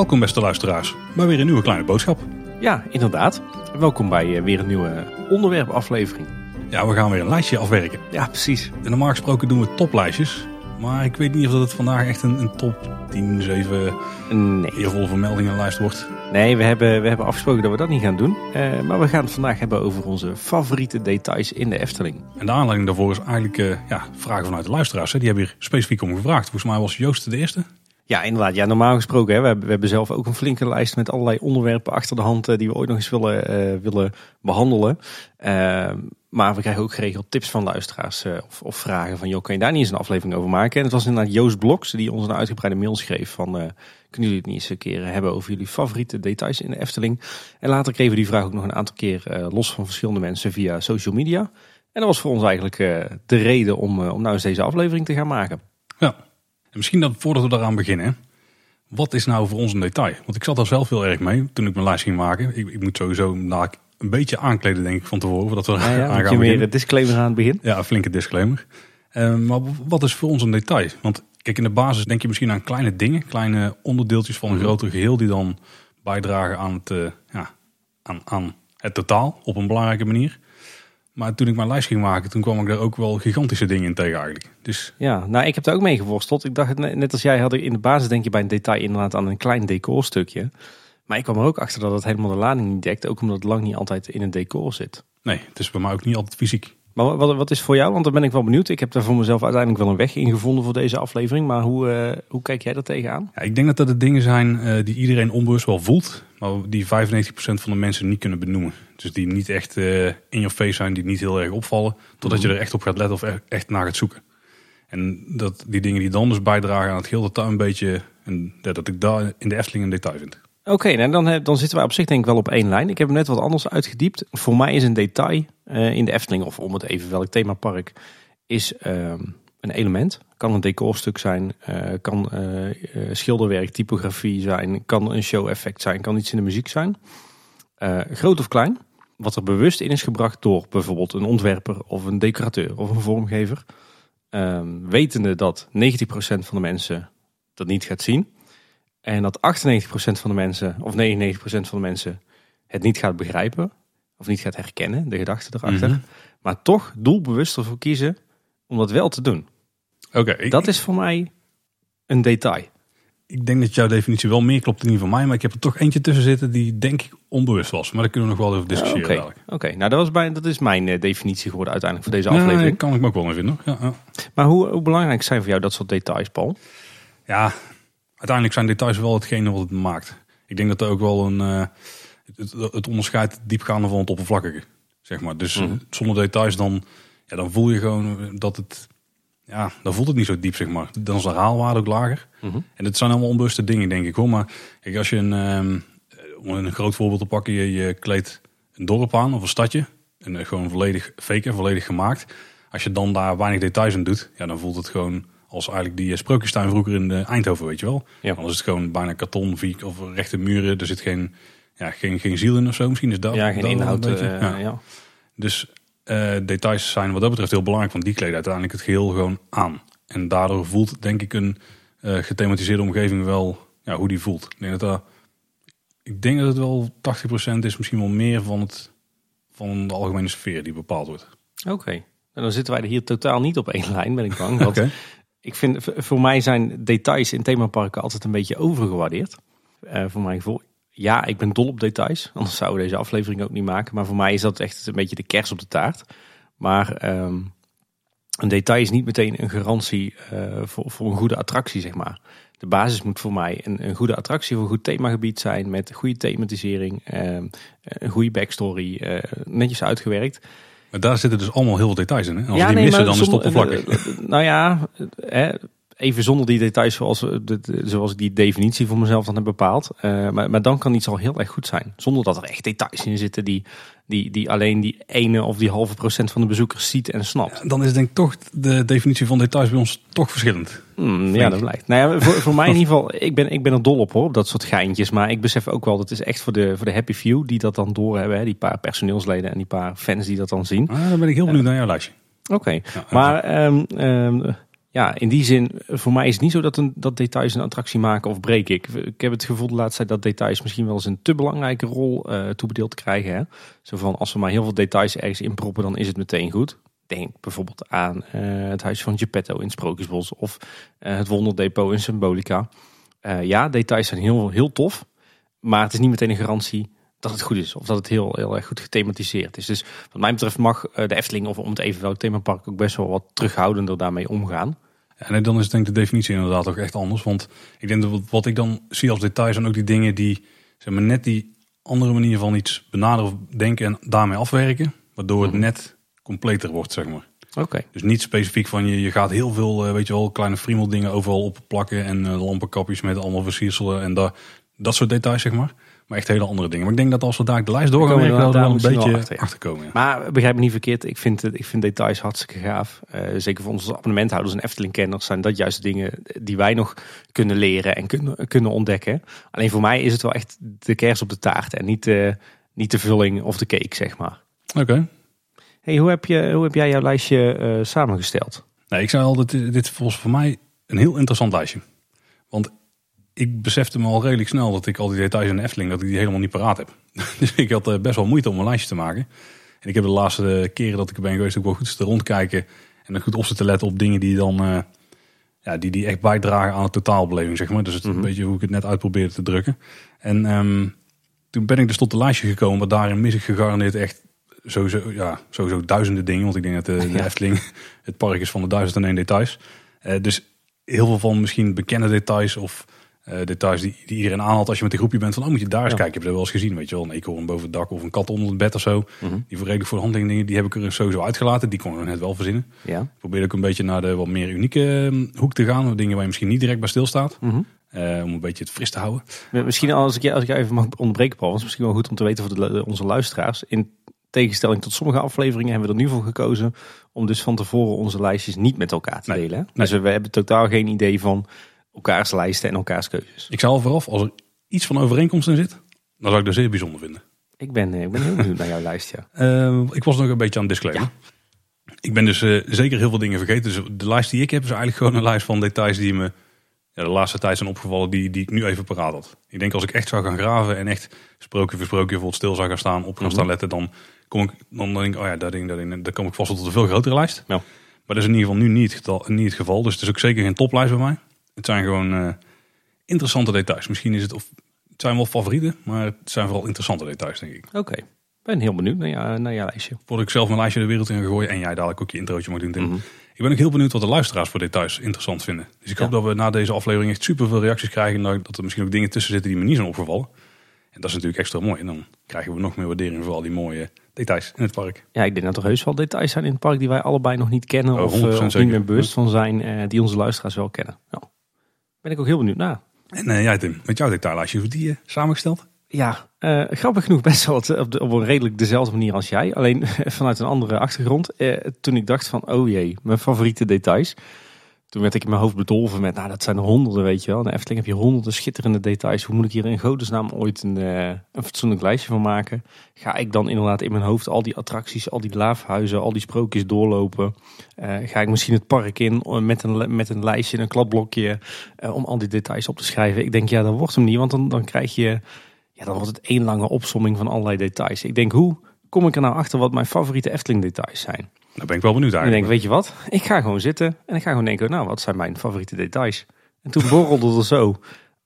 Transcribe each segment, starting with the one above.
Welkom beste luisteraars bij weer een nieuwe kleine boodschap. Ja, inderdaad. Welkom bij eh, weer een nieuwe onderwerpaflevering. Ja, we gaan weer een lijstje afwerken. Ja, precies. En normaal gesproken doen we toplijstjes. Maar ik weet niet of dat het vandaag echt een, een top 10, 7 Nee, eervolle vermeldingenlijst wordt. Nee we, hebben, we hebben afgesproken dat we dat niet gaan doen. Eh, maar we gaan het vandaag hebben over onze favoriete details in de Efteling. En de aanleiding daarvoor is eigenlijk eh, ja, vragen vanuit de luisteraars. Hè. Die hebben hier specifiek om gevraagd. Volgens mij was Joost de eerste. Ja, inderdaad. Ja, normaal gesproken, hè, we, hebben, we hebben zelf ook een flinke lijst met allerlei onderwerpen achter de hand eh, die we ooit nog eens willen, willen behandelen. Maar we krijgen ook geregeld tips van luisteraars eh, of, of vragen van, joh, kan je daar niet eens een aflevering over maken? En het was inderdaad Joost Bloks die ons een uitgebreide mail schreef van, eh, kunnen jullie het niet eens een keer hebben over jullie favoriete details in de Efteling? En later kregen we die vraag ook nog een aantal keer eh, los van verschillende mensen via social media. En dat was voor ons eigenlijk de reden om, om nou eens deze aflevering te gaan maken. Ja. En misschien dat voordat we daaraan beginnen. Wat is nou voor ons een detail? Want ik zat daar zelf heel erg mee toen ik mijn lijst ging maken. Ik, ik moet sowieso nou, een beetje aankleden denk ik van tevoren. Voordat we aan ja, gaan weer een disclaimer aan het begin? Ja, een flinke disclaimer. Eh, maar wat is voor ons een detail? Want kijk, in de basis denk je misschien aan kleine dingen, kleine onderdeeltjes van een Mhm. groter geheel die dan bijdragen aan het, eh, ja, aan, aan het totaal op een belangrijke manier. Maar toen ik mijn lijst ging maken, toen kwam ik daar ook wel gigantische dingen in tegen eigenlijk. Dus Ja, nou ik heb daar ook mee geworsteld. Ik dacht, net net als jij had ik in de basis denk je bij een detail inderdaad aan een klein decorstukje. Maar ik kwam er ook achter dat het helemaal de lading niet dekt. Ook omdat het lang niet altijd in een decor zit. nee, het is bij mij ook niet altijd fysiek. Maar wat, wat is voor jou? Want dan ben ik wel benieuwd. Ik heb daar voor mezelf uiteindelijk wel een weg in gevonden voor deze aflevering. Maar hoe, eh, hoe kijk jij daar tegenaan? Ja, ik denk dat dat de dingen zijn eh, die iedereen onbewust wel voelt, maar die 95% van de mensen niet kunnen benoemen. Dus die niet echt eh, in je face zijn, die niet heel erg opvallen, totdat je er echt op gaat letten of er echt naar gaat zoeken. En dat die dingen die dan dus bijdragen aan het geheel, dat daar een beetje, en dat dat ik daar in de Efteling een detail vind. Oké, nou dan, eh, dan zitten wij op zich denk ik wel op één lijn. Ik heb hem net wat anders uitgediept. Voor mij is een detail eh, in de Efteling, of om het even welk themapark, is ehm, een element. Kan een decorstuk zijn, eh, kan schilderwerk, typografie zijn, kan een show-effect zijn, kan iets in de muziek zijn. Groot of klein, wat er bewust in is gebracht door bijvoorbeeld een ontwerper of een decorateur of een vormgever. Ehm, wetende dat 90% van de mensen dat niet gaat zien. En dat 98% van de mensen, of 99% van de mensen, het niet gaat begrijpen. Of niet gaat herkennen, de gedachte erachter. Mhm. Maar toch doelbewust ervoor kiezen om dat wel te doen. Oké, Dat is voor mij een detail. ik denk dat jouw definitie wel meer klopt dan die van mij, maar ik heb er toch eentje tussen zitten die denk ik onbewust was. Maar daar kunnen we nog wel over discussiëren Oké. Oké, nou dat, was bij, dat is mijn eh, definitie geworden uiteindelijk voor deze Nee, aflevering. kan ik me ook wel in vinden. ja. Maar hoe, hoe belangrijk zijn voor jou dat soort details, Paul? Ja, uiteindelijk zijn details wel hetgene wat het maakt. Ik denk dat er ook wel een. eh, het, het onderscheidt diepgaande van het oppervlakkige. Zeg maar. Dus Mhm. zonder details dan, ja, dan voel je gewoon dat het. Ja, dan voelt het niet zo diep, zeg maar. Dan is de haalwaarde ook lager. Mhm. En het zijn allemaal onbewuste dingen, denk ik hoor. Maar kijk, als je een, ehm, om een groot voorbeeld te pakken, je, je kleedt een dorp aan of een stadje. En gewoon volledig fake, volledig gemaakt. Als je dan daar weinig details in doet, ja, dan voelt het gewoon als eigenlijk die eh, sprookjestuin vroeger in de Eindhoven, weet je wel. Ja. Dan is het gewoon bijna karton, viek of rechte muren. Er zit geen, ja, geen, geen ziel in of zo. Misschien is dat. ja, geen dat wel een inhoud. eh, Ja. ja. Dus eh, details zijn wat dat betreft heel belangrijk, want die kleden uiteindelijk het geheel gewoon aan. En daardoor voelt denk ik een eh, gethematiseerde omgeving wel ja, hoe die voelt. Ik denk dat, dat, ik denk dat het wel 80% is, misschien wel meer van, het, van de algemene sfeer die bepaald wordt. Oké, en dan zitten wij er hier totaal niet op één lijn, ben ik bang. Want. Ik vind, voor mij zijn details in themaparken altijd een beetje overgewaardeerd. Eh, voor mijn gevoel. Ja, ik ben dol op details. Anders zouden we deze aflevering ook niet maken. Maar voor mij is dat echt een beetje de kers op de taart. Maar ehm, een detail is niet meteen een garantie eh, voor, voor een goede attractie, zeg maar. De basis moet voor mij een, een goede attractie of een goed themagebied zijn. Met goede thematisering, ehm, een goede backstory, eh, netjes uitgewerkt. Maar daar zitten dus allemaal heel veel details in. Hè? Als die nee, missen, dan is het oppervlakkig. Nou ja, even zonder die details zoals, zoals ik die definitie voor mezelf dan heb bepaald. Eh, maar, maar dan kan iets al heel erg goed zijn. Zonder dat er echt details in zitten die, die, die alleen die ene of die halve procent van de bezoekers ziet en snapt. Dan is denk ik toch de definitie van details bij ons toch verschillend. Hmm, ja, dat blijkt. Nou ja, voor, voor mij in ieder geval, ik ben, ik ben er dol op hoor, op dat soort geintjes. Maar ik besef ook wel, dat is echt voor de, voor de happy few die dat dan doorhebben. Hè, die paar personeelsleden en die paar fans die dat dan zien. Ah, dan ben ik heel benieuwd naar jouw lijstje. Oké, Ja, maar ehm, ja, in die zin, voor mij is het niet zo dat, een, dat details een attractie maken of breken. Ik, ik heb het gevoel de laatste tijd dat details misschien wel eens een te belangrijke rol eh, toebedeeld krijgen. Hè? Zo van, als we maar heel veel details ergens inproppen, dan is het meteen goed. Denk bijvoorbeeld aan eh, het huis van Geppetto in Sprookjesbos of eh, het Wonderdepot in Symbolica. Ja, details zijn heel, heel tof, maar het is niet meteen een garantie dat het goed is. Of dat het heel, heel erg goed gethematiseerd is. Dus wat mij betreft mag eh, de Efteling of om het even welk themapark ook best wel wat terughoudender daarmee omgaan. En nee, dan is denk ik de definitie inderdaad ook echt anders. Want ik denk dat wat ik dan zie als details zijn ook die dingen die zeg maar, net die andere manier van iets benaderen of denken en daarmee afwerken. Waardoor het net completer wordt, zeg maar. Oké. Dus niet specifiek van je, je gaat heel veel, eh, weet je wel, kleine friemel dingen overal op plakken. En eh, lampenkapjes met allemaal versierselen en daar, dat soort details, zeg maar. Maar echt hele andere dingen. Maar ik denk dat als we daar de lijst door gaan komen we daar wel een beetje achter, ja. achterkomen. Ja. Maar begrijp me niet verkeerd, ik vind, het, ik vind details hartstikke gaaf. Eh, zeker voor onze abonnementhouders en Efteling-kenners zijn dat juist dingen die wij nog kunnen leren en kunnen, kunnen ontdekken. Alleen voor mij is het wel echt de kers op de taart en niet, eh, niet de vulling of de cake, zeg maar. Oké. Hey, hoe, heb je, hoe heb jij jouw lijstje eh, samengesteld? Nee, ik zei al, dat dit, dit was voor mij een heel interessant lijstje. Want ik besefte me al redelijk snel dat ik al die details in de Efteling, dat ik die helemaal niet paraat heb. Dus ik had eh, best wel moeite om een lijstje te maken. En ik heb de laatste keren dat ik er ben geweest ook wel goed te rondkijken. En dan goed op te letten op dingen die dan, eh, ja, die, die echt bijdragen aan de totaalbeleving, zeg maar. Dus het is een beetje hoe ik het net uitprobeerde te drukken. En ehm, toen ben ik dus tot de lijstje gekomen, maar daarin mis ik gegarandeerd echt sowieso, ja, sowieso duizenden dingen. Want ik denk dat de, de Ja. Efteling het park is van de duizend en één details. Eh, dus heel veel van misschien bekende details of eh, details die, die iedereen aanhaalt als je met een groepje bent van, oh moet je daar eens Ja. kijken. Heb dat wel eens gezien, weet je wel. Een eekhoorn boven het dak of een kat onder het bed of zo. Mhm. Die voor redelijk voor de hand dingen, die heb ik er sowieso uitgelaten. Die kon ik net wel verzinnen. Ja. Ik probeer ook een beetje naar de wat meer unieke eh, hoek te gaan. Dingen waar je misschien niet direct bij stilstaat. Mhm. Eh, om een beetje het fris te houden. Misschien als ik, je- als ik even mag onderbreken, Paul, is misschien wel goed om te weten voor de, onze luisteraars. In tegenstelling tot sommige afleveringen hebben we er nu voor gekozen om dus van tevoren onze lijstjes niet met elkaar te Nee. delen. hè? Dus we hebben totaal geen idee van elkaars lijsten en elkaars keuzes. Ik zou al vooraf, als er iets van overeenkomst in zit, dan zou ik dat zeer bijzonder vinden. Ik ben, eh, ik ben heel benieuwd naar jouw lijst, ja. Eh, ik was nog een beetje aan het disclaimen. Ik ben dus eh, zeker heel veel dingen vergeten. Dus de lijst die ik heb is eigenlijk gewoon een lijst van details die me ja, de laatste tijd zijn opgevallen, die, die ik nu even paraat had. Ik denk als ik echt zou gaan graven en echt sprookje voor sprookje bijvoorbeeld stil zou gaan staan, op gaan Mhm. staan letten, dan kom ik, dan denk ik, oh ja, dat ding, dat ding, dan kom ik vast tot een veel grotere lijst. Ja. Maar dat is in ieder geval nu niet, het getal- niet het geval. Dus het is ook zeker geen toplijst bij mij. Het zijn gewoon eh, interessante details. Misschien is het, of het zijn wel favorieten, maar het zijn vooral interessante details, denk ik. Oké, ben heel benieuwd naar, jou, naar jouw lijstje. Voordat ik zelf mijn lijstje de wereld in ga gooien en jij dadelijk ook je introotje mag doen. Mhm. Ik ben ook heel benieuwd wat de luisteraars voor details interessant vinden. Dus ik hoop Ja. dat we na deze aflevering echt super veel reacties krijgen. en Dat er misschien ook dingen tussen zitten die me niet zijn opgevallen. En dat is natuurlijk extra mooi. En dan krijgen we nog meer waardering voor al die mooie details in het park. Ja, ik denk dat er heus wel details zijn in het park die wij allebei nog niet kennen Oh, of, 100% of niet meer bewust van zijn, eh, die onze luisteraars wel kennen. Ja. Ben ik ook heel benieuwd naar. En eh, jij Tim, met jouw detaillijstje, hoe die eh, samengesteld? Ja, eh, grappig genoeg best wel op, de, op een redelijk dezelfde manier als jij. Alleen vanuit een andere achtergrond. Toen ik dacht van, oh jee, mijn favoriete details. Toen werd ik in mijn hoofd bedolven met, nou dat zijn er honderden, weet je wel. De Efteling heb je honderden schitterende details. Hoe moet ik hier in godesnaam ooit een, eh, een fatsoenlijk lijstje van maken? Ga ik dan inderdaad in mijn hoofd al die attracties, al die laafhuizen, al die sprookjes doorlopen? Eh, ga ik misschien het park in eh, met een, met een lijstje, een kladblokje, om al die details op te schrijven? Ik denk, ja, dat wordt hem niet, want dan, dan krijg je... Ja, dan wordt het één lange opsomming van allerlei details. Ik denk, hoe kom ik er nou achter wat mijn favoriete Efteling details zijn? Daar ben ik wel benieuwd En ik denk, weet je wat? Ik ga gewoon zitten en ik ga gewoon denken, nou, wat zijn mijn favoriete details? En toen borrelde er zo,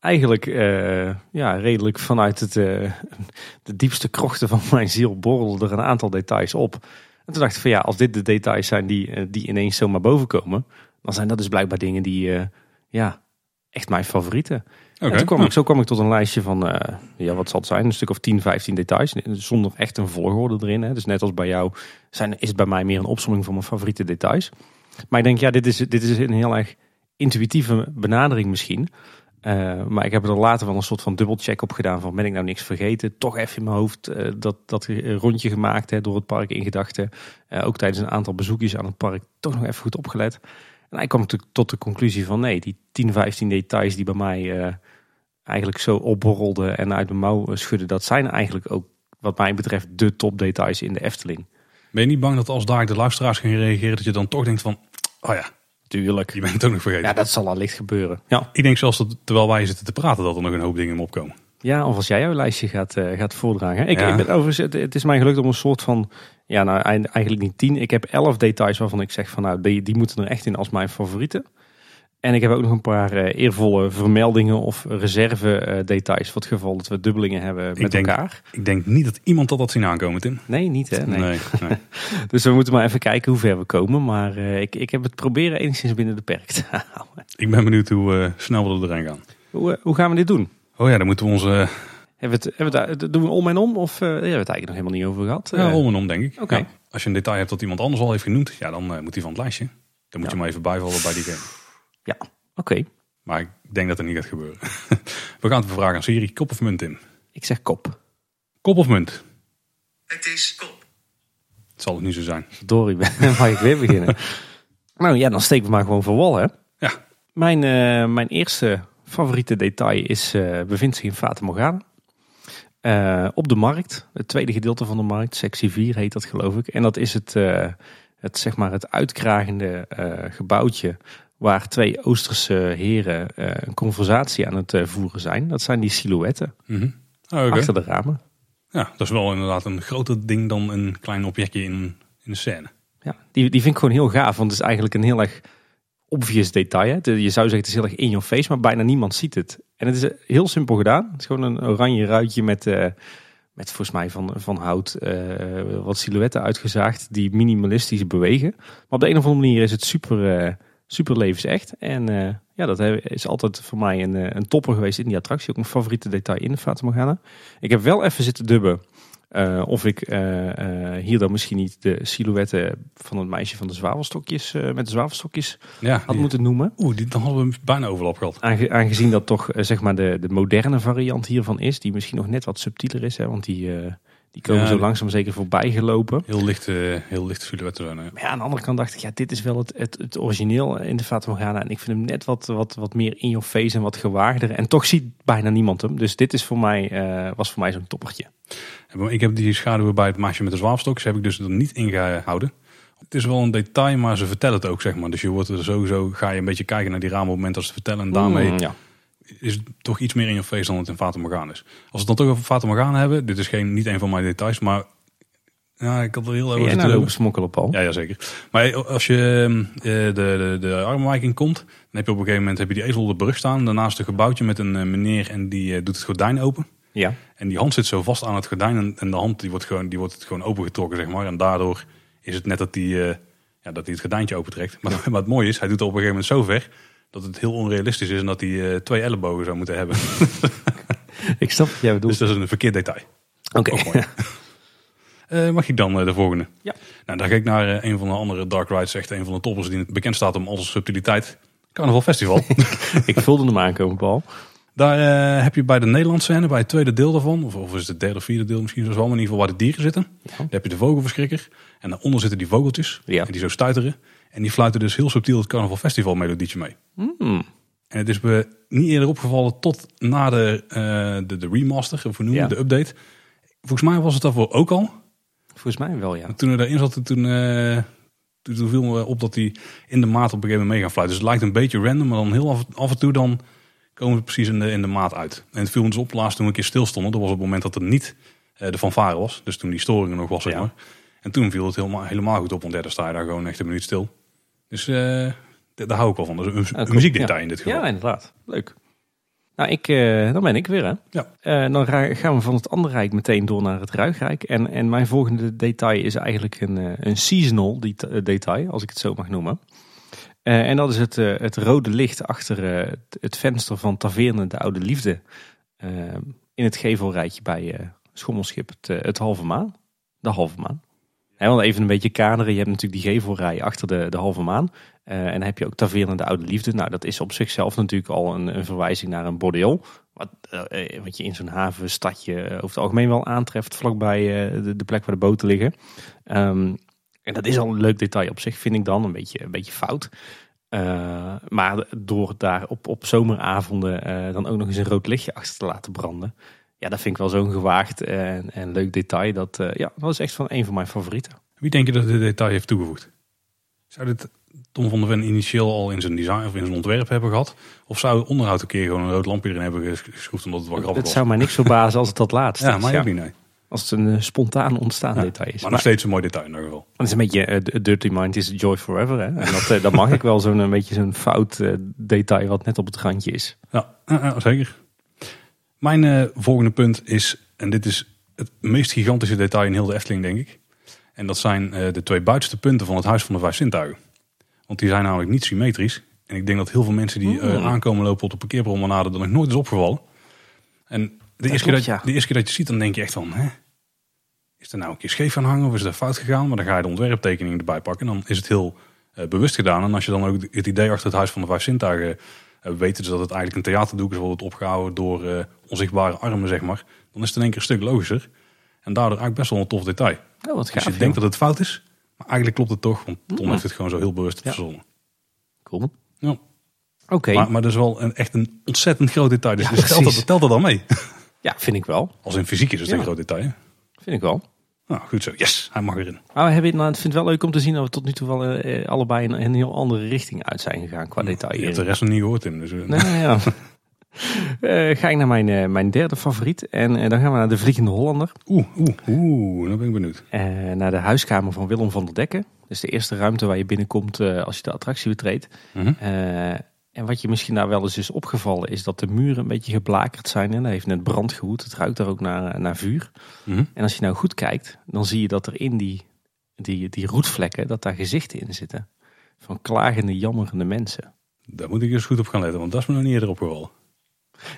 eigenlijk eh, ja, redelijk vanuit het, eh, de diepste krochten van mijn ziel, borrelde er een aantal details op. En toen dacht ik van ja, als dit de details zijn die, eh, die ineens zomaar boven komen, dan zijn dat dus blijkbaar dingen die, ja, echt mijn favorieten. Oké, En toen kwam ik, zo kwam ik tot een lijstje van, eh, ja, wat zal het zijn? Een stuk of 10, 15 details. Zonder echt een volgorde erin. Hè. Dus net als bij jou zijn, is het bij mij meer een opsomming van mijn favoriete details. Maar ik denk, ja, dit is, dit is een heel erg intuïtieve benadering misschien. Eh, maar ik heb er later wel een soort van dubbelcheck op gedaan van ben ik nou niks vergeten. Toch even in mijn hoofd eh, dat, dat rondje gemaakt hè, door het park in gedachten. Ook tijdens een aantal bezoekjes aan het park toch nog even goed opgelet. En hij kwam ik tot de conclusie van nee, die 10, 15 details die bij mij eh, eigenlijk zo opborrelden en uit mijn mouw schudden, dat zijn eigenlijk ook wat mij betreft de topdetails in de Efteling. Ben je niet bang dat als daar de luisteraars gaan reageren, dat je dan toch denkt van, oh ja, Tuurlijk. je bent het ook nog vergeten. Ja, dat zal allicht gebeuren. Ja. Ik denk zelfs dat terwijl wij zitten te praten, dat er nog een hoop dingen in opkomen. Ja, of als jij jouw lijstje gaat, eh, gaat voordragen. Ik, Ja. ik ben overigens, het, het is mij gelukt om een soort van, ja nou eigenlijk niet tien. Ik heb elf details waarvan ik zeg van nou, die, die moeten er echt in als mijn favorieten. En ik heb ook nog een paar eh, eervolle vermeldingen of reserve eh, details. Voor het geval dat we dubbelingen hebben met denk- elkaar. Ik denk niet dat iemand dat had zien aankomen, Tim. Nee, niet hè? Nee. nee. nee. Dus we moeten maar even kijken hoe ver we komen. Maar eh, ik, ik heb het proberen enigszins binnen de perk te houden. Ik ben benieuwd hoe snel we er doorheen gaan. Hoe, hoe gaan we dit doen? Oh ja, dan moeten we onze uh, Hebben we het, hebben we het, daar- doen we om en om? Of eh, hebben we het eigenlijk nog helemaal niet over gehad? ja, Eh, om en om, denk ik. Oké. Ja, als je een detail hebt dat iemand anders al heeft genoemd, ja, dan eh, moet hij van het lijstje. Dan moet Ja. je maar even bijvallen bij diegene. ja, oké. Maar ik denk dat het niet gaat gebeuren. we gaan het bevragen aan Siri. Kop of munt, Tim? Ik zeg kop. Kop of munt? Het is kop. Het zal het niet zo zijn. Dorie, mag ik weer beginnen? nou ja, dan steken we maar gewoon voor wal, hè? Ja. Mijn, eh, mijn eerste favoriete detail is, eh, bevindt zich in Fata Morgana. Eh, op de markt, het tweede gedeelte van de markt, sectie 4 heet dat geloof ik. En dat is het, eh, het, zeg maar het uitkragende eh, gebouwtje waar twee Oosterse heren een conversatie aan het voeren zijn. Dat zijn die silhouetten Mhm. Oh, oké. achter de ramen. Ja, dat is wel inderdaad een groter ding dan een klein objectje in, in de scène. Ja, die, die vind ik gewoon heel gaaf, want het is eigenlijk een heel erg obvious detail. Hè? Je zou zeggen het is heel erg in your face, maar bijna niemand ziet het. En het is eh, heel simpel gedaan. Het is gewoon een oranje ruitje met, eh, met volgens mij van, van hout eh, wat silhouetten uitgezaagd die minimalistisch bewegen. Maar op de een of andere manier is het super, eh, super levensecht. En ja, dat is altijd voor mij een, een topper geweest in die attractie. Ook mijn favoriete detail in de Fata. Ik heb wel even zitten dubben eh, of ik eh, eh, hier dan misschien niet de silhouetten van het meisje van de zwavelstokjes, met de zwavelstokjes Ja, had die- moeten noemen. Oeh, die, dan hadden we bijna overlap gehad. Aange- aangezien dat toch zeg maar de, de moderne variant hiervan is, die misschien nog net wat subtieler is, hè, want die, die komen Ja, zo langzaam zeker voorbij gelopen. Heel licht, eh, heel licht hè. Maar ja, aan de andere kant dacht ik, ja, dit is wel het, het, het origineel in de Fata Morgana. En ik vind hem net wat, wat, wat meer in your face en wat gewaagder. En toch ziet bijna niemand hem. Dus dit is voor mij, eh, was voor mij zo'n toppertje. Ik heb die schaduwen bij het meisje met de zwavelstokjes heb ik dus er niet in gehouden. Het is wel een detail, maar ze vertellen het ook, zeg maar. Dus je wordt er sowieso, ga je een beetje kijken naar die ramen op het moment dat ze vertellen. En daarmee Mm, ja. Is het toch iets meer in je face dan het in Fata Morgana is. Als we het dan toch over Fata Morgana hebben, dit is geen, niet een van mijn details, maar ja, ik had er heel zitten nou lopen smokkelen, Paul? Ja, ja, zeker. Maar als je eh, de, de, de armwijking komt, dan heb je op een gegeven moment heb je die ezel op de brug staan. Daarnaast een gebouwtje met een eh, meneer en die eh, doet het gordijn open. Ja. En die hand zit zo vast aan het gordijn en, en de hand die wordt, gewoon, die wordt het gewoon opengetrokken, zeg maar. En daardoor is het net dat hij eh, ja, dat hij het gordijntje opentrekt. Maar, maar het mooie is, hij doet het op een gegeven moment zo ver dat het heel onrealistisch is en dat hij eh, twee ellebogen zou moeten hebben. Ik snap wat jij bedoelt. dus dat is een verkeerd detail. Oké. Eh, mag ik dan eh, de volgende? Ja. Nou, dan ga ik naar een van de andere Dark Rides, echt een van de toppers die bekend staat om zijn subtiliteit. Carnaval Festival. ik voelde hem aankomen, Paul. Daar heb je bij de Nederlandse scène, bij het tweede deel daarvan, of, of is het het derde of vierde deel misschien, zoals wel, in ieder geval waar de dieren zitten. Daar heb je de vogelverschrikker. En daaronder zitten die vogeltjes, Ja. en die zo stuiteren. En die fluiten dus heel subtiel het Carnaval Festival melodietje mee. Hmm. En het is me niet eerder opgevallen tot na de, eh, de, de remaster, of noemen Ja. het, de update. Volgens mij was het daarvoor ook al. Volgens mij wel, ja. Toen we daarin zaten, toen, eh, toen, toen viel me op dat hij in de maat op een gegeven moment mee gaan fluiten. Dus het lijkt een beetje random, maar dan heel af, af en toe dan komen we precies in de, in de maat uit. En het viel ons op laatst toen we een keer stilstonden. Dat was op het moment dat er niet eh, de fanfare was. Dus toen die storingen nog was, zeg maar. En toen viel het helemaal, helemaal goed op, want dan sta je daar gewoon echt een minuut stil. Dus eh, daar hou ik wel van. Is een, Ah, een cool. muziekdetail Ja. in dit geval. Ja, inderdaad. Leuk. Nou, ik, eh, dan ben ik weer, hè. Ja. Eh, dan gaan we van het andere rijk meteen door naar het Ruigrijk. En, en mijn volgende detail is eigenlijk een, een seasonal det- detail, als ik het zo mag noemen. En dat is het, het rode licht achter het, venster van Taverne de Oude Liefde. in het gevelrijtje bij Schommelschip, het, het Halve Maan. De Halve Maan. Dan even een beetje kaderen. Je hebt natuurlijk die gevelrij achter de, de Halve Maan. Eh, en dan heb je ook Taverne de Oude Liefde. Nou, dat is op zichzelf natuurlijk al een, een verwijzing naar een bordeel. Wat, eh, wat je in zo'n havenstadje eh, over het algemeen wel aantreft. Vlakbij eh, de, de plek waar de boten liggen. Ehm, en dat is al een leuk detail op zich, vind ik dan. Een beetje, een beetje fout. Eh, maar door daar op, op zomeravonden eh, dan ook nog eens een rood lichtje achter te laten branden. Ja, dat vind ik wel zo'n gewaagd en, en leuk detail. Dat, eh, ja, dat is echt van een van mijn favorieten. Wie denk je dat dit detail heeft toegevoegd? Zou dit Tom van der Ven initieel al in zijn design of in zijn ontwerp hebben gehad? Of zou het onderhoud een keer gewoon een rood lampje erin hebben ges- geschroefd omdat het wel grappig Het was? zou mij niks verbazen als het dat laatste Ja, is. maar ja. niet, nee. Als het een eh, spontaan ontstaan Ja, detail is. Maar Maar, nog steeds een mooi detail in ieder geval. het is een beetje eh, Dirty Mind is Joy Forever. Hè? En dat, dat mag ik wel zo'n een beetje zo'n fout detail wat net op het randje is. Ja, zeker. Mijn eh, volgende punt is, en dit is het meest gigantische detail in heel de Efteling, denk ik. En dat zijn eh, de twee buitenste punten van het Huis van de Vijf Zintuigen. Want die zijn namelijk niet symmetrisch. En ik denk dat heel veel mensen die eh, Hmm. aankomen lopen op de parkeerpromenade er nog nooit is opgevallen. En de eerste, keer dat, ja. de eerste keer dat je ziet, dan denk je echt van, hè? Is er nou een keer scheef gaan hangen of is er fout gegaan? Maar dan ga je de ontwerptekening erbij pakken. En dan is het heel bewust gedaan. En als je dan ook het idee achter het Huis van de Vijf Zintuigen weet, dus dat het eigenlijk een theaterdoek is, wordt opgehouden door eh, onzichtbare armen, zeg maar. Dan is het in één keer een stuk logischer. En daardoor eigenlijk best wel een tof detail. Oh, wat Dus gaaf. je denkt dat het fout is, maar eigenlijk klopt het toch. Want Tom Mm. heeft het gewoon zo heel bewust Ja. verzonnen. Cool. Ja. Oké, Maar, maar dat is wel een, echt een ontzettend groot detail. Dus, Ja, dus telt, dat, telt dat dan mee? ja, vind ik wel. Als in fysiek is het Ja. een groot detail. Vind ik wel. Nou, goed zo. Yes, hij mag erin. Maar we hebben, nou, ik vind het wel leuk om te zien dat we tot nu toe wel eh, allebei in een heel andere richting uit zijn gegaan qua detail. Je hebt de rest nog niet gehoord in. Dus, eh, Nee, nee, ja. Eh, ga ik naar mijn, eh, mijn derde favoriet. En eh, dan gaan we naar de Vliegende Hollander. Oeh, oeh, oeh, dan ben ik benieuwd. Eh, naar de huiskamer van Willem van der Dekken. Dus de eerste ruimte waar je binnenkomt eh, als je de attractie betreedt. Mhm. Eh, en wat je misschien daar wel eens is opgevallen, is dat de muren een beetje geblakerd zijn. En daar heeft net brand gewoed. Het ruikt daar ook naar, naar vuur. Mhm. En als je nou goed kijkt, dan zie je dat er in die, die, die roetvlekken, dat daar gezichten in zitten. Van klagende, jammerende mensen. Daar moet ik eens goed op gaan letten, want dat is me nog niet eerder opgevallen.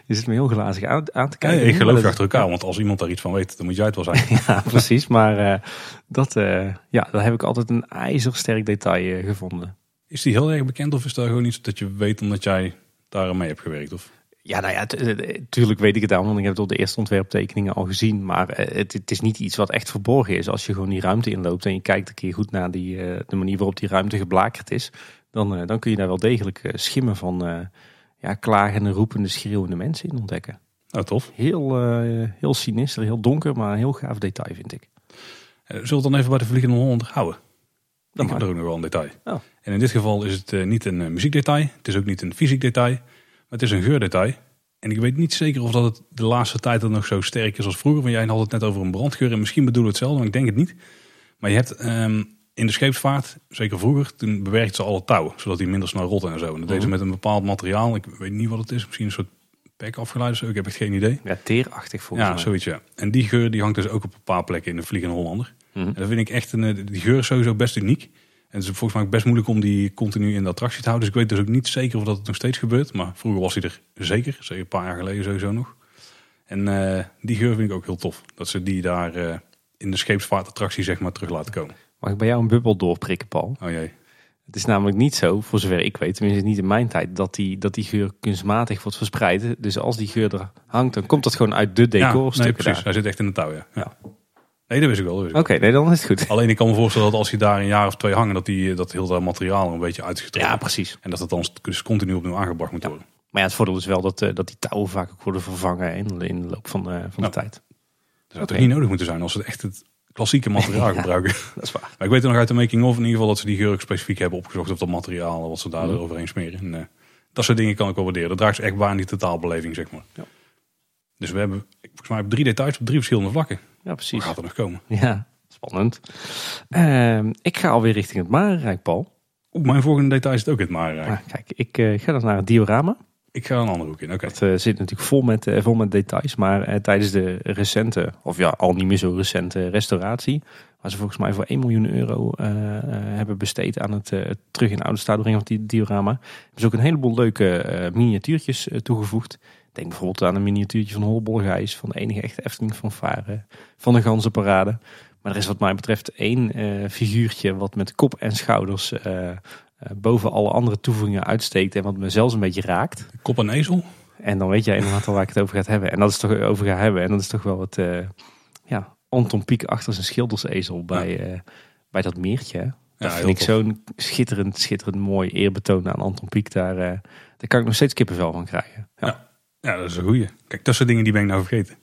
Je zit me heel glazig aan, aan te kijken. ik geloof dat- achter elkaar, want als iemand daar iets van weet, dan moet jij het wel zijn. Ja, precies. Maar eh, dat, eh, ja, daar heb ik altijd een ijzersterk detail eh, gevonden. Is die heel erg bekend of is dat gewoon iets dat je weet omdat jij daar aan mee hebt gewerkt? Of? Ja, nou ja, natuurlijk weet ik het dan, want ik heb het op de eerste ontwerptekeningen al gezien. Maar eh, het, het is niet iets wat echt verborgen is. Als je gewoon die ruimte inloopt en je kijkt een keer goed naar die, eh, de manier waarop die ruimte geblakerd is. Dan, eh, dan kun je daar wel degelijk eh, schimmen van eh, ja, klagende, roepende, schreeuwende mensen in ontdekken. Nou, tof. Heel, eh, heel sinister, heel donker, maar een heel gaaf detail vind ik. Eh, Zullen we het dan even bij de Vliegende Hollander houden? Dat ik heb er ook nog wel een detail. Oh. En in dit geval is het eh, niet een eh, muziekdetail. Het is ook niet een fysiek detail. Maar het is een geurdetail. En ik weet niet zeker of dat het de laatste tijd dan nog zo sterk is als vroeger. Want jij had het net over een brandgeur. En misschien bedoelen we hetzelfde, maar ik denk het niet. Maar je hebt ehm, in de scheepsvaart, zeker vroeger, toen bewerkten ze alle touwen. Zodat die minder snel rotten en zo. En dat deden ze met een bepaald materiaal. Ik weet niet wat het is. Misschien een soort pek afgeleid of zo. Ik heb echt geen idee. Ja, teerachtig volgens Ja, mij. zoiets ja. En die geur die hangt dus ook op een paar plekken in de Vliegende Hollander. Mhm. En dat vind ik echt, een, eh, die geur is sowieso best uniek. En het is volgens mij ook best moeilijk om die continu in de attractie te houden. Dus ik weet dus ook niet zeker of dat het nog steeds gebeurt. Maar vroeger was hij er zeker. Zeker een paar jaar geleden sowieso nog. En eh, die geur vind ik ook heel tof. Dat ze die daar eh, in de scheepsvaartattractie zeg maar terug laten komen. Mag ik bij jou een bubbel doorprikken, Paul? Oh jee. Het is namelijk niet zo, voor zover ik weet, tenminste niet in mijn tijd, dat die, dat die geur kunstmatig wordt verspreid. Dus als die geur er hangt, dan komt dat gewoon uit de Ja, nee, precies. daar. Hij zit echt in de touw, ja. ja. Nee, dat wist ik wel. Oké, nee, dan is het goed. Alleen ik kan me voorstellen dat als die daar een jaar of twee hangen, dat, die, dat heel dat materiaal een beetje uitgetrokken Ja, precies. En dat het dan dus continu opnieuw aangebracht moet worden. Maar ja, het voordeel is wel dat, eh, dat die touwen vaak ook worden vervangen in, in de loop van, eh, van de tijd. Dat zou Oké. toch niet nodig moeten zijn als ze echt het klassieke materiaal Ja. gebruiken. Dat is waar. Maar ik weet er nog uit de making-of in ieder geval dat ze die geur specifiek hebben opgezocht op dat materiaal. Wat ze daar Mhm. overheen smeren. En, eh, dat soort dingen kan ik wel waarderen. Dat draagt ze echt bij aan die totaalbeleving, zeg maar. Ja. Dus we hebben volgens mij drie details op drie verschillende vlakken. Ja, Wat precies. gaat er nog komen? Ja, spannend. Ehm, ik ga alweer richting het Marenrijk, Paul. Oeh, mijn volgende detail zit ook in het maar. Ah, kijk, ik eh, ga dan naar het diorama. Ik ga een andere hoek in. Oké. Het eh, zit natuurlijk vol met, eh, vol met details. Maar tijdens de recente, of ja, al niet meer zo recente restauratie. Waar ze volgens mij voor 1 miljoen euro hebben besteed aan het terug in oude staat brengen van die diorama. Hebben ze ook een heleboel leuke miniatuurtjes toegevoegd. Denk bijvoorbeeld aan een miniatuurtje van Holbolgijs. Van de enige echte Efteling fanfare van de ganzenparade. Maar er is wat mij betreft één eh, figuurtje wat met kop en schouders eh, eh, boven alle andere toevoegingen uitsteekt. En wat me zelfs een beetje raakt. Kop en ezel. En dan weet jij inderdaad al waar ik het over ga hebben. En dat is toch over ga hebben. En dat is toch wel het ja, Anton Pieck achter zijn schildersezel bij, bij dat meertje. Dat heel vind ik zo'n schitterend, schitterend mooi eerbetoon aan Anton Pieck. Daar, daar kan ik nog steeds kippenvel van krijgen. Ja. Ja, dat is een goeie. Kijk, dat soort dingen die ben ik nou vergeten.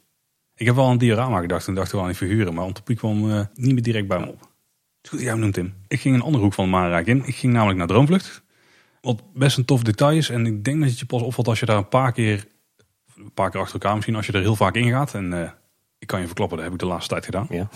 Ik heb wel aan een diorama gedacht en dacht wel aan die figuren. Maar Antropiek kwam eh, niet meer direct bij me op. Goed, jij noemt Tim. Ik ging een andere hoek van het Marenrijk in. Ik ging namelijk naar Droomvlucht. Wat best een tof detail is. En ik denk dat het je pas opvalt als je daar een paar keer, een paar keer achter elkaar misschien, als je er heel vaak in gaat. En eh, ik kan je verklappen, dat heb ik de laatste tijd gedaan. Ja.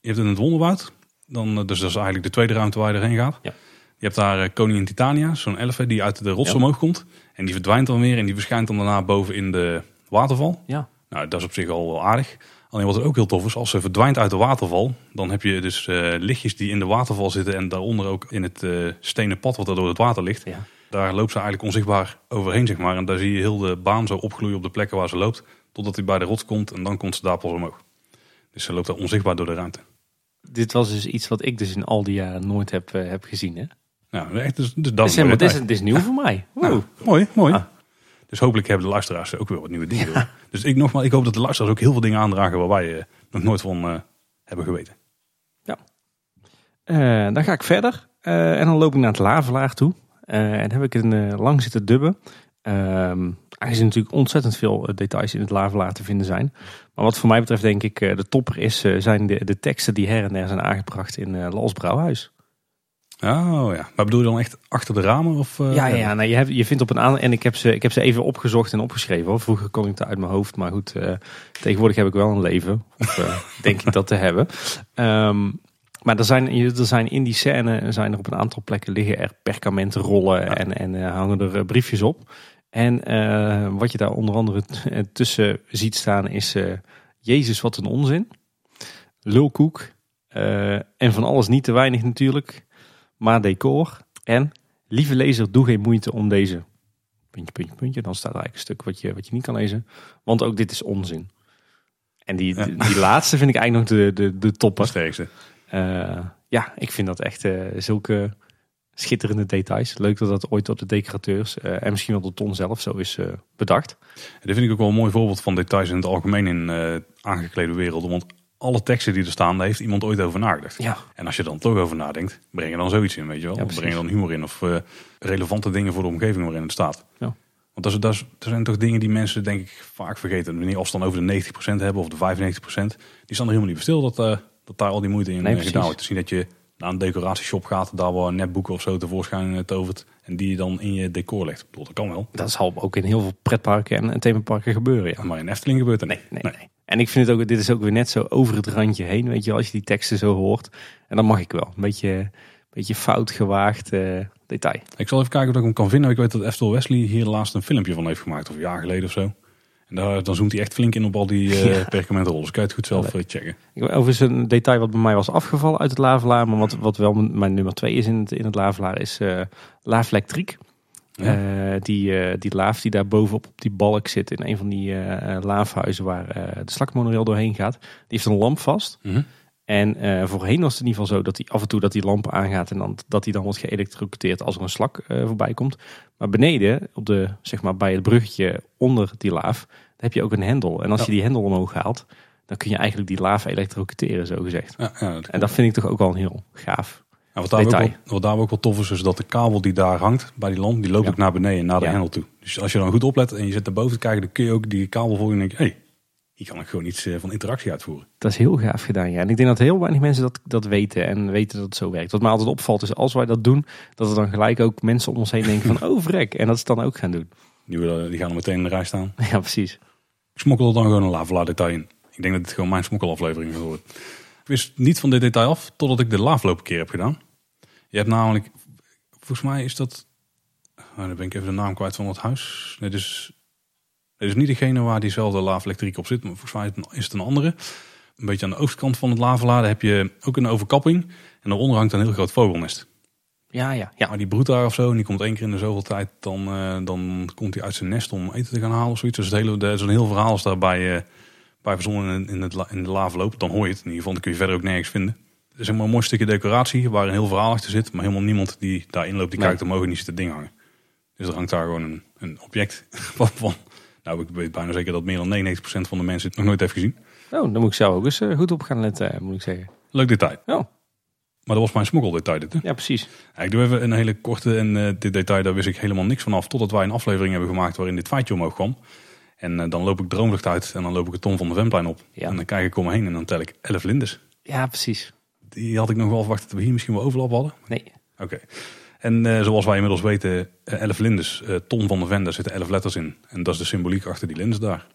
Je hebt in het Wonderwoud, dan, eh, dus dat is eigenlijk de tweede ruimte waar je erheen gaat. Ja. Je hebt daar eh, Koningin Titania, zo'n elf hè, die uit de rots Ja. omhoog komt. En die verdwijnt dan weer en die verschijnt dan daarna boven in de waterval. Ja. Nou, dat is op zich al wel aardig. Alleen wat er ook heel tof is, als ze verdwijnt uit de waterval, dan heb je dus eh, lichtjes die in de waterval zitten en daaronder ook in het eh, stenen pad wat er door het water ligt. Ja. Daar loopt ze eigenlijk onzichtbaar overheen, zeg maar. En daar zie je heel de baan zo opgloeien op de plekken waar ze loopt, totdat hij bij de rots komt en dan komt ze daar pas omhoog. Dus ze loopt daar onzichtbaar door de ruimte. Dit was dus iets wat ik dus in al die jaren nooit heb, heb gezien. Hè? Nou, echt, dus, dus dat Dit is is, een helemaal, mooie dit, is, tijd. dit is nieuw voor mij. Wow. Nou, mooi, mooi. Ah. Dus hopelijk hebben de luisteraars ook weer wat nieuwe dingen. Dus ik nogmaals, ik hoop dat de luisteraars ook heel veel dingen aandragen waar wij eh, nog nooit van eh, hebben geweten. Eh, dan ga ik verder. En dan loop ik naar het Lavelaar toe. En heb ik een lang zitten dubben. Ehm aangezien natuurlijk ontzettend veel details in het Lavelaar te vinden zijn. Maar wat voor mij betreft denk ik de topper is, zijn de, de teksten die her en der zijn aangebracht in Lals Brouwhuis. Oh ja, maar bedoel je dan echt achter de ramen? Of, eh, ja, ja, ja nou, je, hebt, je vindt op een aantal. En ik heb, ze, ik heb ze even opgezocht en opgeschreven. Hoor. Vroeger kon ik het uit mijn hoofd. Maar goed, eh, tegenwoordig heb ik wel een leven. Of eh, denk ik dat te hebben. Ehm, maar er zijn, er zijn in die scène zijn er op een aantal plekken liggen er perkamenten rollen en, en hangen er briefjes op. En wat je daar onder andere tussen ziet staan is Jezus wat een onzin. Lulkoek. en van alles niet te weinig natuurlijk. Maar decor. En lieve lezer, doe geen moeite om deze puntje, puntje, puntje. Dan staat er eigenlijk een stuk wat je, wat je niet kan lezen. Want ook dit is onzin. En die, Ja. die, die laatste vind ik eigenlijk nog de, de, de topper. Eh, ja, ik vind dat echt eh, zulke schitterende details. Leuk dat dat ooit door de decorateurs eh, en misschien wel door Ton zelf zo is bedacht. En dit vind ik ook wel een mooi voorbeeld van details in het algemeen in aangeklede werelden. Want alle teksten die er staan, heeft iemand ooit over nagedacht. Ja. En als je dan toch over nadenkt, breng je dan zoiets in, weet je wel. Ja, of breng je dan humor in of eh, relevante dingen voor de omgeving waarin het staat. Ja. Want dat is, dat, is, dat zijn toch dingen die mensen denk ik vaak vergeten. Wanneer als ze dan over de 90% hebben of de 95%, die staan er helemaal niet bij stil dat, eh, dat daar al die moeite in Nee, eh, gedaan wordt. Te zien dat je naar een decoratieshop gaat, daar waar netboeken of zo tevoorschijn tovert en die je dan in je decor legt. Ik bedoel, dat kan wel. Dat zal ook in heel veel pretparken en, en themaparken gebeuren. Ja. Maar in Efteling gebeurt dat nee, nee. En ik vind het ook, dit is ook weer net zo over het randje heen. Weet je, wel, als je die teksten zo hoort. En dan mag ik wel. Een beetje, beetje fout gewaagd eh, detail. Ik zal even kijken of ik hem kan vinden. Ik weet dat Eftel Wesley hier laatst een filmpje van heeft gemaakt, of een jaar geleden of zo. En daar, dan zoomt hij echt flink in op al die eh Ja. perkamentrollen. Dus kan je het goed zelf eh, checken. Overigens een detail wat bij mij was afgevallen uit het Lavelaar. Maar wat, wat wel mijn nummer twee is in het, in het Lavelaar is eh Laaflektriek. Ja. Eh, die, eh, die laaf die daar bovenop op die balk zit in een van die eh, laafhuizen waar de slakmonorail doorheen gaat. Die heeft een lamp vast. Mhm. En voorheen was het in ieder geval zo dat hij af en toe dat die lamp aangaat en dan, dat hij dan wordt geëlektrocuteerd als er een slak voorbij komt. Maar beneden, op de, zeg maar, bij het bruggetje onder die laaf, daar heb je ook een hendel. En als Ja. je die hendel omhoog haalt, dan kun je eigenlijk die laaf elektrocuteren, zo gezegd. Ja, dat- En dat vind ik toch ook wel heel gaaf. Ja, wat, daar ook wel, wat daar ook wel tof is, is dat de kabel die daar hangt bij die lamp, die loopt Ja. ook naar beneden, naar de Ja. hendel toe. Dus als je dan goed oplet en je zit erboven te kijken, dan kun je ook die kabel volgen en denk je, hé, hey, hier kan ik gewoon iets eh, van interactie uitvoeren. Dat is heel gaaf gedaan, ja. En ik denk dat heel weinig mensen dat, dat weten en weten dat het zo werkt. Wat mij altijd opvalt is als wij dat doen, dat er dan gelijk ook mensen om ons heen denken van, oh vrek. En dat ze het dan ook gaan doen. Die, willen- die gaan er meteen in de rij staan. Ja, precies. Ik smokkel er dan gewoon een lavelaar detail in. Ik denk dat dit gewoon mijn smokkelaflevering. Ik wist niet van dit detail af, totdat ik de laafloop een keer heb gedaan. Je hebt namelijk, volgens mij is dat, nou, dan ben ik even de naam kwijt van het huis. Nee, dus, dit is niet degene waar diezelfde laaf elektriek op zit, maar volgens mij is het een- is andere. Een beetje aan de oostkant van het lavelaar, heb je ook een overkapping. En daaronder hangt een heel groot vogelnest. Ja, ja, ja. Maar die broedt daar of zo en die komt één keer in de zoveel tijd, dan, eh, dan komt hij uit zijn nest om eten te gaan halen of zoiets. Dus het hele, is een heel verhaal is daarbij eh, bij verzonnen in, het, in de lavenloop. Dan hoor je het. In ieder geval, dan kun je verder ook nergens vinden. Is helemaal een mooi stukje decoratie waar een heel verhaal achter zit. Maar helemaal niemand die daarin loopt, die Nee. kijkt omhoog en die ziet het ding hangen. Dus er hangt daar gewoon een, een object van, van. Nou, ik weet bijna zeker dat meer dan 99% van de mensen het nog nooit heeft gezien. Oh, dan moet ik zelf ook eens eh, goed op gaan letten, eh, moet ik zeggen. Leuk detail. Oh, Maar dat was mijn smokkeldetail dit. Hè? ja, precies. Ja, ik doe even een hele korte en eh, dit detail, daar wist ik helemaal niks van af. Totdat wij een aflevering hebben gemaakt waarin dit feitje omhoog kwam. En dan loop ik droomlucht uit en dan loop ik het Tom van de Vemplein op. Ja. En dan kijk ik om me heen en dan tel ik 11 lindes. Ja, precies. Die had ik nog wel verwacht dat we hier misschien wel overlap hadden. Nee. Oké. En eh, zoals wij inmiddels weten, eh, 11 lindes, eh, Ton van de Ven, daar zitten 11 letters in. En dat is de symboliek achter die lindes daar.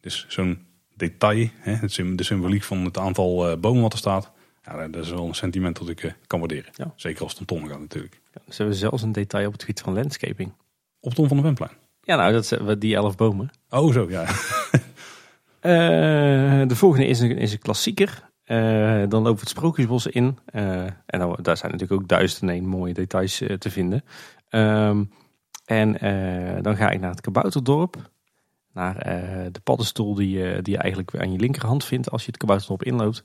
Dus zo'n detail, hè, de symboliek van het aantal bomen wat er staat. Ja, dat is wel een sentiment dat ik kan waarderen. Ja. Zeker als het om Ton gaat natuurlijk. Ze hebben zelfs een detail op het gebied van landscaping. Op Ton van de Venplein. Ja, nou, dat zijn die elf bomen. Oh zo, ja. De volgende is een, is een klassieker. Eh, dan lopen het Sprookjesbos in. Eh, en daar zijn natuurlijk ook duizend en mooie details eh, te vinden. Ehm, en dan ga ik naar het Kabouterdorp. Naar de paddenstoel die, die je eigenlijk aan je linkerhand vindt als je het Kabouterdorp inloopt.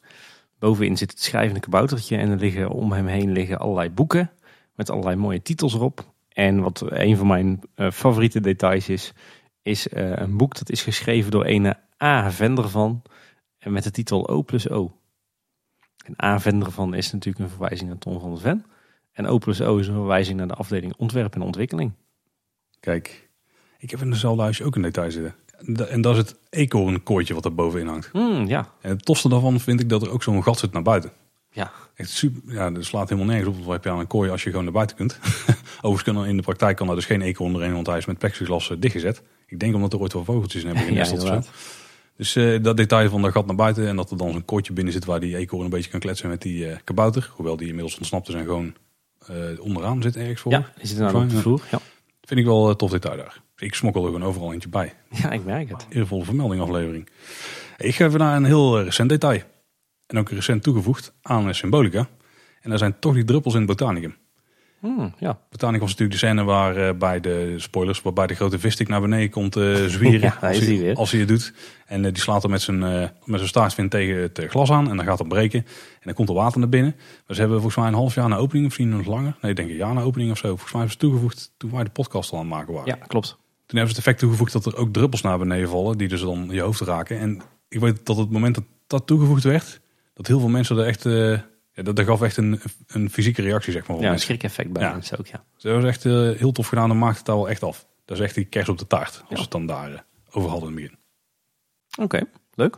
Bovenin zit het schrijvende kaboutertje en er liggen om hem heen liggen allerlei boeken. Met allerlei mooie titels erop. En wat een van mijn favoriete details is, is een boek dat is geschreven door een A. Vendervan. En met de titel O plus O. En A. Vendervan is natuurlijk een verwijzing naar Ton van der Ven. En O plus O is een verwijzing naar de afdeling ontwerp en ontwikkeling. Kijk, ik heb in dezelfde huisje ook een detail zitten. En da- En dat is het eekhoornkooitje wat er bovenin hangt. Hmm, ja, En het tofste daarvan vind ik dat er ook zo'n gat zit naar buiten. ja. Echt super, ja, dat slaat helemaal nergens op. Wat heb je aan een kooi als je gewoon naar buiten kunt? Overigens kan in de praktijk kan er dus geen eekhoorn erin, want hij is met plexiglas eh, dichtgezet. Ik denk omdat er ooit wel vogeltjes in hebben genesteld. Dus eh, dat detail van dat gat naar buiten en dat er dan zo'n kooitje binnen zit waar die eekhoorn een beetje kan kletsen met die eh, kabouter. Hoewel die inmiddels ontsnapt is en gewoon eh, onderaan zit ergens voor. Ja, is het nou op de vloer? Ja. Vind ik wel een tof detail daar. Ik smokkel er gewoon overal eentje bij. ja, ik merk het. Eervolle vermelding aflevering. Ik ga even naar een heel recent detail. En ook recent toegevoegd aan Symbolica. En daar zijn toch die druppels in het Botanicum. Hmm, ja. Botanicum was natuurlijk de scène waar eh, bij de spoilers, waarbij de grote vistik naar beneden komt eh zwieren Ja, als, is hij als hij het doet. En eh, die slaat er met zijn, met zijn staartvin tegen het glas aan en dan gaat het breken. En dan komt er water naar binnen. Maar ze hebben volgens mij een half jaar na opening, of misschien nog langer. Nee, ik denk een jaar na opening of zo. Volgens mij hebben ze toegevoegd toen wij de podcast al aan het maken waren. ja, klopt. Toen hebben ze het effect toegevoegd dat er ook druppels naar beneden vallen, die dus dan je hoofd raken. En ik weet dat het moment dat dat toegevoegd werd, dat heel veel mensen er echt, ja, dat, dat gaf echt een, een fysieke reactie, zeg maar. Ja, een schrik-effect bij Ja. mensen ook, ja. Dus dat was echt eh, heel tof gedaan en maakte het daar wel echt af. Dat is echt die kers op de taart, als Ja. we het dan daar eh, over hadden in het begin. Oké, leuk.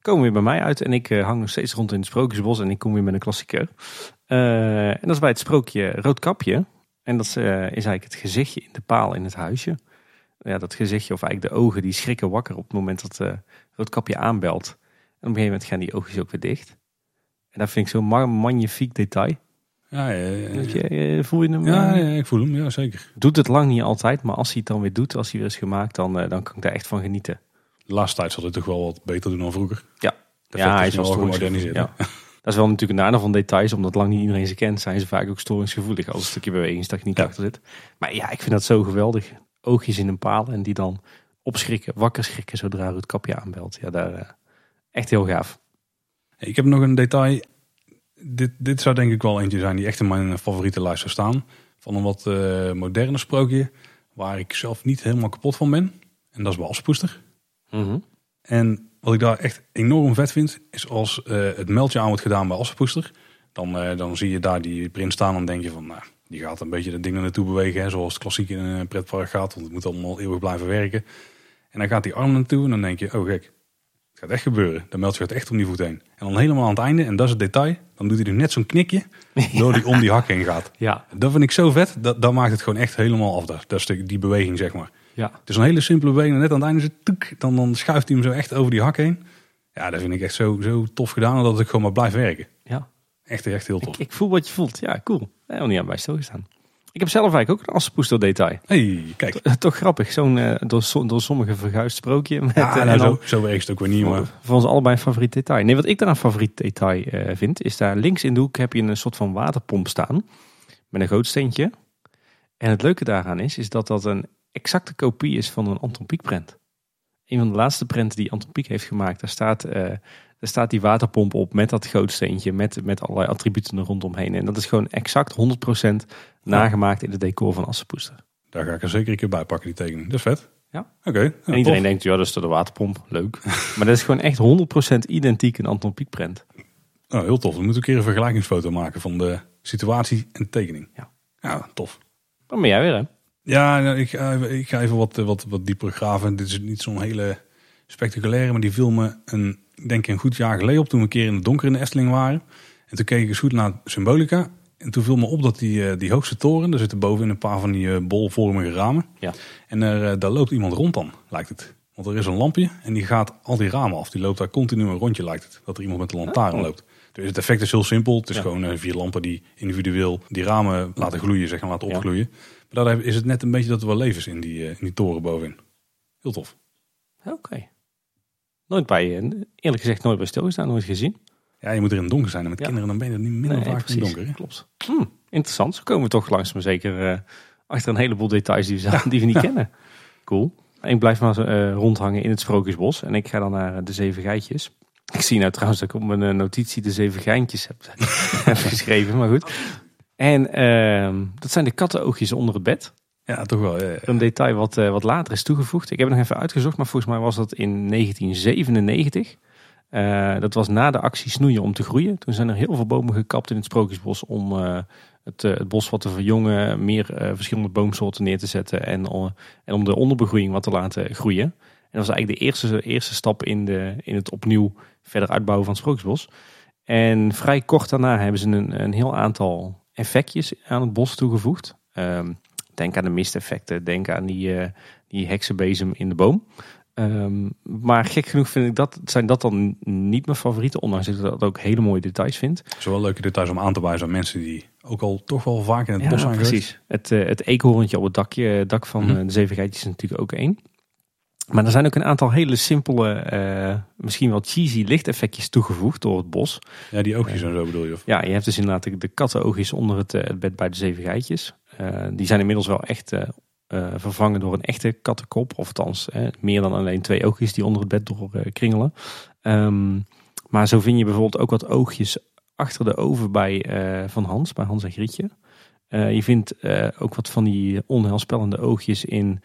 Komen we weer bij mij uit en ik eh, hang nog steeds rond in het Sprookjesbos en ik kom weer met een klassieker. En dat is bij het sprookje Roodkapje. En dat is eigenlijk het gezichtje in de paal in het huisje. Ja, dat gezichtje, of eigenlijk de ogen, die schrikken wakker op het moment dat Roodkapje aanbelt. En op een gegeven moment gaan die oogjes ook weer dicht. En dat vind ik zo'n ma- magnifiek detail. Ja, ja, ja, ja. Eh, voel je hem? Ja, eh? ja, ik voel hem, ja zeker. Doet het lang niet altijd, maar als hij het dan weer doet, als hij weer is gemaakt, dan, eh, dan kan ik daar echt van genieten. De laatste tijd zal hij toch wel wat beter doen dan vroeger. Ja, ja hij is wel gemoderniseerd. Ja. Dat is wel natuurlijk een nadeel van details, omdat lang niet iedereen ze kent, zijn ze vaak ook storingsgevoelig als een stukje bewegingstechniek Ja. achter zit. Maar ja, ik vind dat zo geweldig. Oogjes in een paal en die dan opschrikken, wakker schrikken zodra het kapje aanbelt. Ja, daar, echt heel gaaf. Ik heb nog een detail. Dit, dit zou denk ik wel eentje zijn die echt in mijn favoriete lijst zou staan. Van een wat eh moderne sprookje. Waar ik zelf niet helemaal kapot van ben. En dat is bij Aspoester. Mhm. En wat ik daar echt enorm vet vind. Is als eh, het meldje aan wordt gedaan bij Aspoester. Dan, eh, dan zie je daar die print staan. En denk je van nou, die gaat een beetje de dingen naartoe bewegen. Hè, zoals het klassiek in een pretpark gaat. Want het moet allemaal eeuwig blijven werken. En dan gaat die arm naartoe. En dan denk je, oh gek. Het gaat echt gebeuren. De meldje gaat echt om die voet heen. En dan helemaal aan het einde, en dat is het detail, dan doet hij er net zo'n knikje, door die om die hak heen gaat. Ja, Dat vind ik zo vet, dat, dat maakt het gewoon echt helemaal af. Dat, dat is de- die beweging, zeg maar. ja. Het is een hele simpele beweging, en net aan het einde is het toek, dan, dan schuift hij hem zo echt over die hak heen. Ja, dat vind ik echt zo, zo tof gedaan, dat het gewoon maar blijft werken. ja. Echt, echt heel tof. Ik, ik voel wat je voelt. Ja, cool. Helemaal niet aan bij stilgestaan. Ik heb zelf eigenlijk ook een assenpoester detail. hey, kijk. Toch grappig, zo'n eh, door, so- door sommigen verguisd sprookje. Met, Ja, eh, nou, en zo, zo werkt het ook weer niet, maar... Voor ons allebei een favoriet detail. Nee, wat ik daar een favoriet detail eh, vind, is daar links in de hoek heb je een soort van waterpomp staan. Met een gootsteentje. En het leuke daaraan is, is dat dat een exacte kopie is van een Anton Pieck prent. Een van de laatste prenten die Anton Pieck heeft gemaakt, daar staat, daar staat die waterpomp op met dat gootsteentje, met, met allerlei attributen er rondomheen. En dat is gewoon exact 100% nagemaakt in het decor van Assenpoester. Daar ga ik er zeker een keer bij pakken, die tekening. Dat is vet. Ja. Oké. ja, En iedereen tof. denkt, ja, dat is toch de waterpomp, leuk. maar dat is gewoon echt 100% identiek een Anton Pieck prent. Oh, heel tof. We moeten een keer een vergelijkingsfoto maken van de situatie en de tekening. Ja. Ja, tof. Dan ben jij weer, hè? Ja, nou, ik, ga even- ik ga even wat, eh, wat, wat dieper graven. Dit is niet zo'n hele spectaculaire, maar die viel me een, ik denk een goed jaar geleden op toen we een keer in het donker in de Efteling waren. En toen keek ik eens goed naar Symbolica. En toen viel me op dat die, eh, die hoogste toren, daar zitten bovenin een paar van die eh, bolvormige ramen. Ja. En er, eh, daar loopt iemand rond dan, lijkt het. Want er is een lampje en die gaat al die ramen af. Die loopt daar continu een rondje, lijkt het. Dat er iemand met een lantaarn Oh. loopt. Dus het effect is heel simpel. Het is Ja. gewoon vier lampen die individueel die ramen laten gloeien, zeg maar, laten Ja. opgloeien. Maar daar is het net een beetje dat er wel leven is in die, in die toren bovenin. Heel tof. Oké. Nooit bij, eerlijk gezegd, nooit bij stilgestaan, nooit gezien. Ja, je moet er in het donker zijn. En met Ja. kinderen dan ben je er niet minder Nee, vaak in het donker. hè? Klopt. Hm, interessant. Zo komen we toch langzaam maar zeker eh, achter een heleboel details die we, zelf- die we niet kennen. Cool. Ik blijf maar eh, rondhangen in het Sprookjesbos. En ik ga dan naar eh, de Zeven Geitjes. Ik zie nou trouwens dat ik op mijn notitie de Zeven Geintjes heb, heb geschreven. Maar goed. En ehm, dat zijn de kattenoogjes onder het bed. Ja, toch wel. Een detail wat, eh, wat later is toegevoegd. Ik heb het nog even uitgezocht, maar volgens mij was dat in 1997. Eh, dat was na de actie Snoeien om te groeien. Toen zijn er heel veel bomen gekapt in het Sprookjesbos om eh, het, het bos wat te verjongen, meer verschillende boomsoorten neer te zetten en, en om de onderbegroeiing wat te laten groeien. En dat was eigenlijk de eerste, eerste stap in, de, in het opnieuw verder uitbouwen van het Sprookjesbos. En vrij kort daarna hebben ze een, een heel aantal effectjes aan het bos toegevoegd. Ehm, denk aan de misteffecten, denk aan die, eh, die heksenbezem in de boom. Ehm, maar gek genoeg vind ik dat, zijn dat dan niet mijn favorieten. Ondanks dat ik dat ook hele mooie details vind. Het is wel leuke details om aan te wijzen aan mensen die ook al toch wel vaak in het bos zijn geweest. precies. Het, eh, het eekhoorntje op het dakje, het dak van Mhm. eh, de zeven geitjes is natuurlijk ook één. Maar er zijn ook een aantal hele simpele, eh, misschien wel cheesy lichteffectjes toegevoegd door het bos. Ja, die oogjes en zo bedoel je. Of? Ja, je hebt dus inderdaad de, kattenoogjes onder het, eh, het bed bij de zeven geitjes. Eh, die zijn inmiddels wel echt eh, eh, vervangen door een echte kattenkop. Of althans, meer dan alleen twee oogjes die onder het bed door kringelen. Ehm, maar zo vind je bijvoorbeeld ook wat oogjes achter de oven bij Van Hans, bij Hans en Grietje. Je vindt ook wat van die onheilspellende oogjes in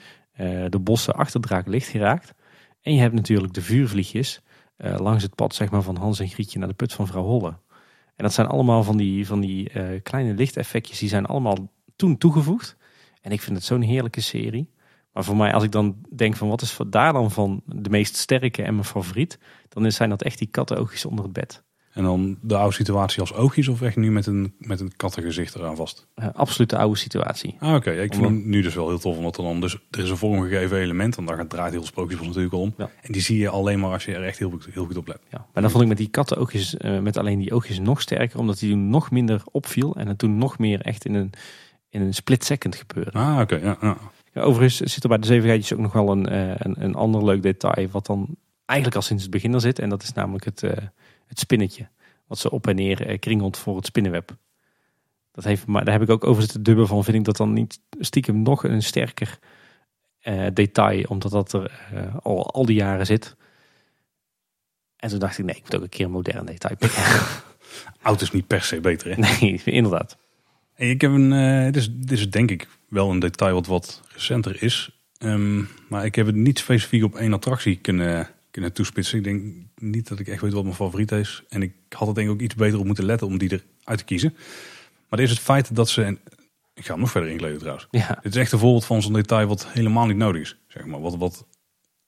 de bossen achter Draaklicht geraakt. En je hebt natuurlijk de vuurvliegjes langs het pad zeg maar, van Hans en Grietje naar de put van vrouw Holle. En dat zijn allemaal van die, van die kleine lichteffectjes, die zijn allemaal toen toegevoegd. En ik vind het zo'n heerlijke serie. Maar voor mij, als ik dan denk van wat is daar dan van de meest sterke en mijn favoriet, dan zijn dat echt die kattenoogjes onder het bed. En dan de oude situatie als oogjes of echt nu met een, met een kattengezicht eraan vast? Eh, absoluut de oude situatie. Ah, oké. Ik vind hem nu dus wel heel tof. Omdat er dan dus, er is een vormgegeven element. Want daar gaat draait heel sprookjesbos natuurlijk om. Ja. En die zie je alleen maar als je er echt heel, goed- heel goed op let. Ja, maar dan vond ik met die kattenoogjes, eh, met alleen die oogjes nog sterker, omdat die toen nog minder opviel en het toen nog meer echt in een, in een split second gebeurde. Ah, oké. ja, ja. Ja, overigens zit er bij de zeven geitjes ook nog wel een, eh, een, een ander leuk detail, wat dan eigenlijk al sinds het begin er zit. En dat is namelijk het, eh, het spinnetje, wat ze op en neer eh, kringelt voor het spinnenweb. Dat heeft, maar daar heb ik ook over zitten dubben van, vind ik dat dan niet stiekem nog een sterker detail, omdat dat er al, al die jaren zit. En toen dacht ik, nee, ik moet ook een keer een modern detail pikken. Oud is niet per se beter. Hè? nee, inderdaad. Ik heb een, eh, dit, is, dit is denk ik wel een detail wat wat recenter is. Ehm, maar ik heb het niet specifiek op één attractie kunnen, kunnen toespitsen. Ik denk niet dat ik echt weet wat mijn favoriet is. En ik had er denk ik ook iets beter op moeten letten om die eruit te kiezen. Maar dit is het feit dat ze... En ik ga hem nog verder inkleden trouwens. Ja, Dit is echt een voorbeeld van zo'n detail wat helemaal niet nodig is. Zeg maar. wat, wat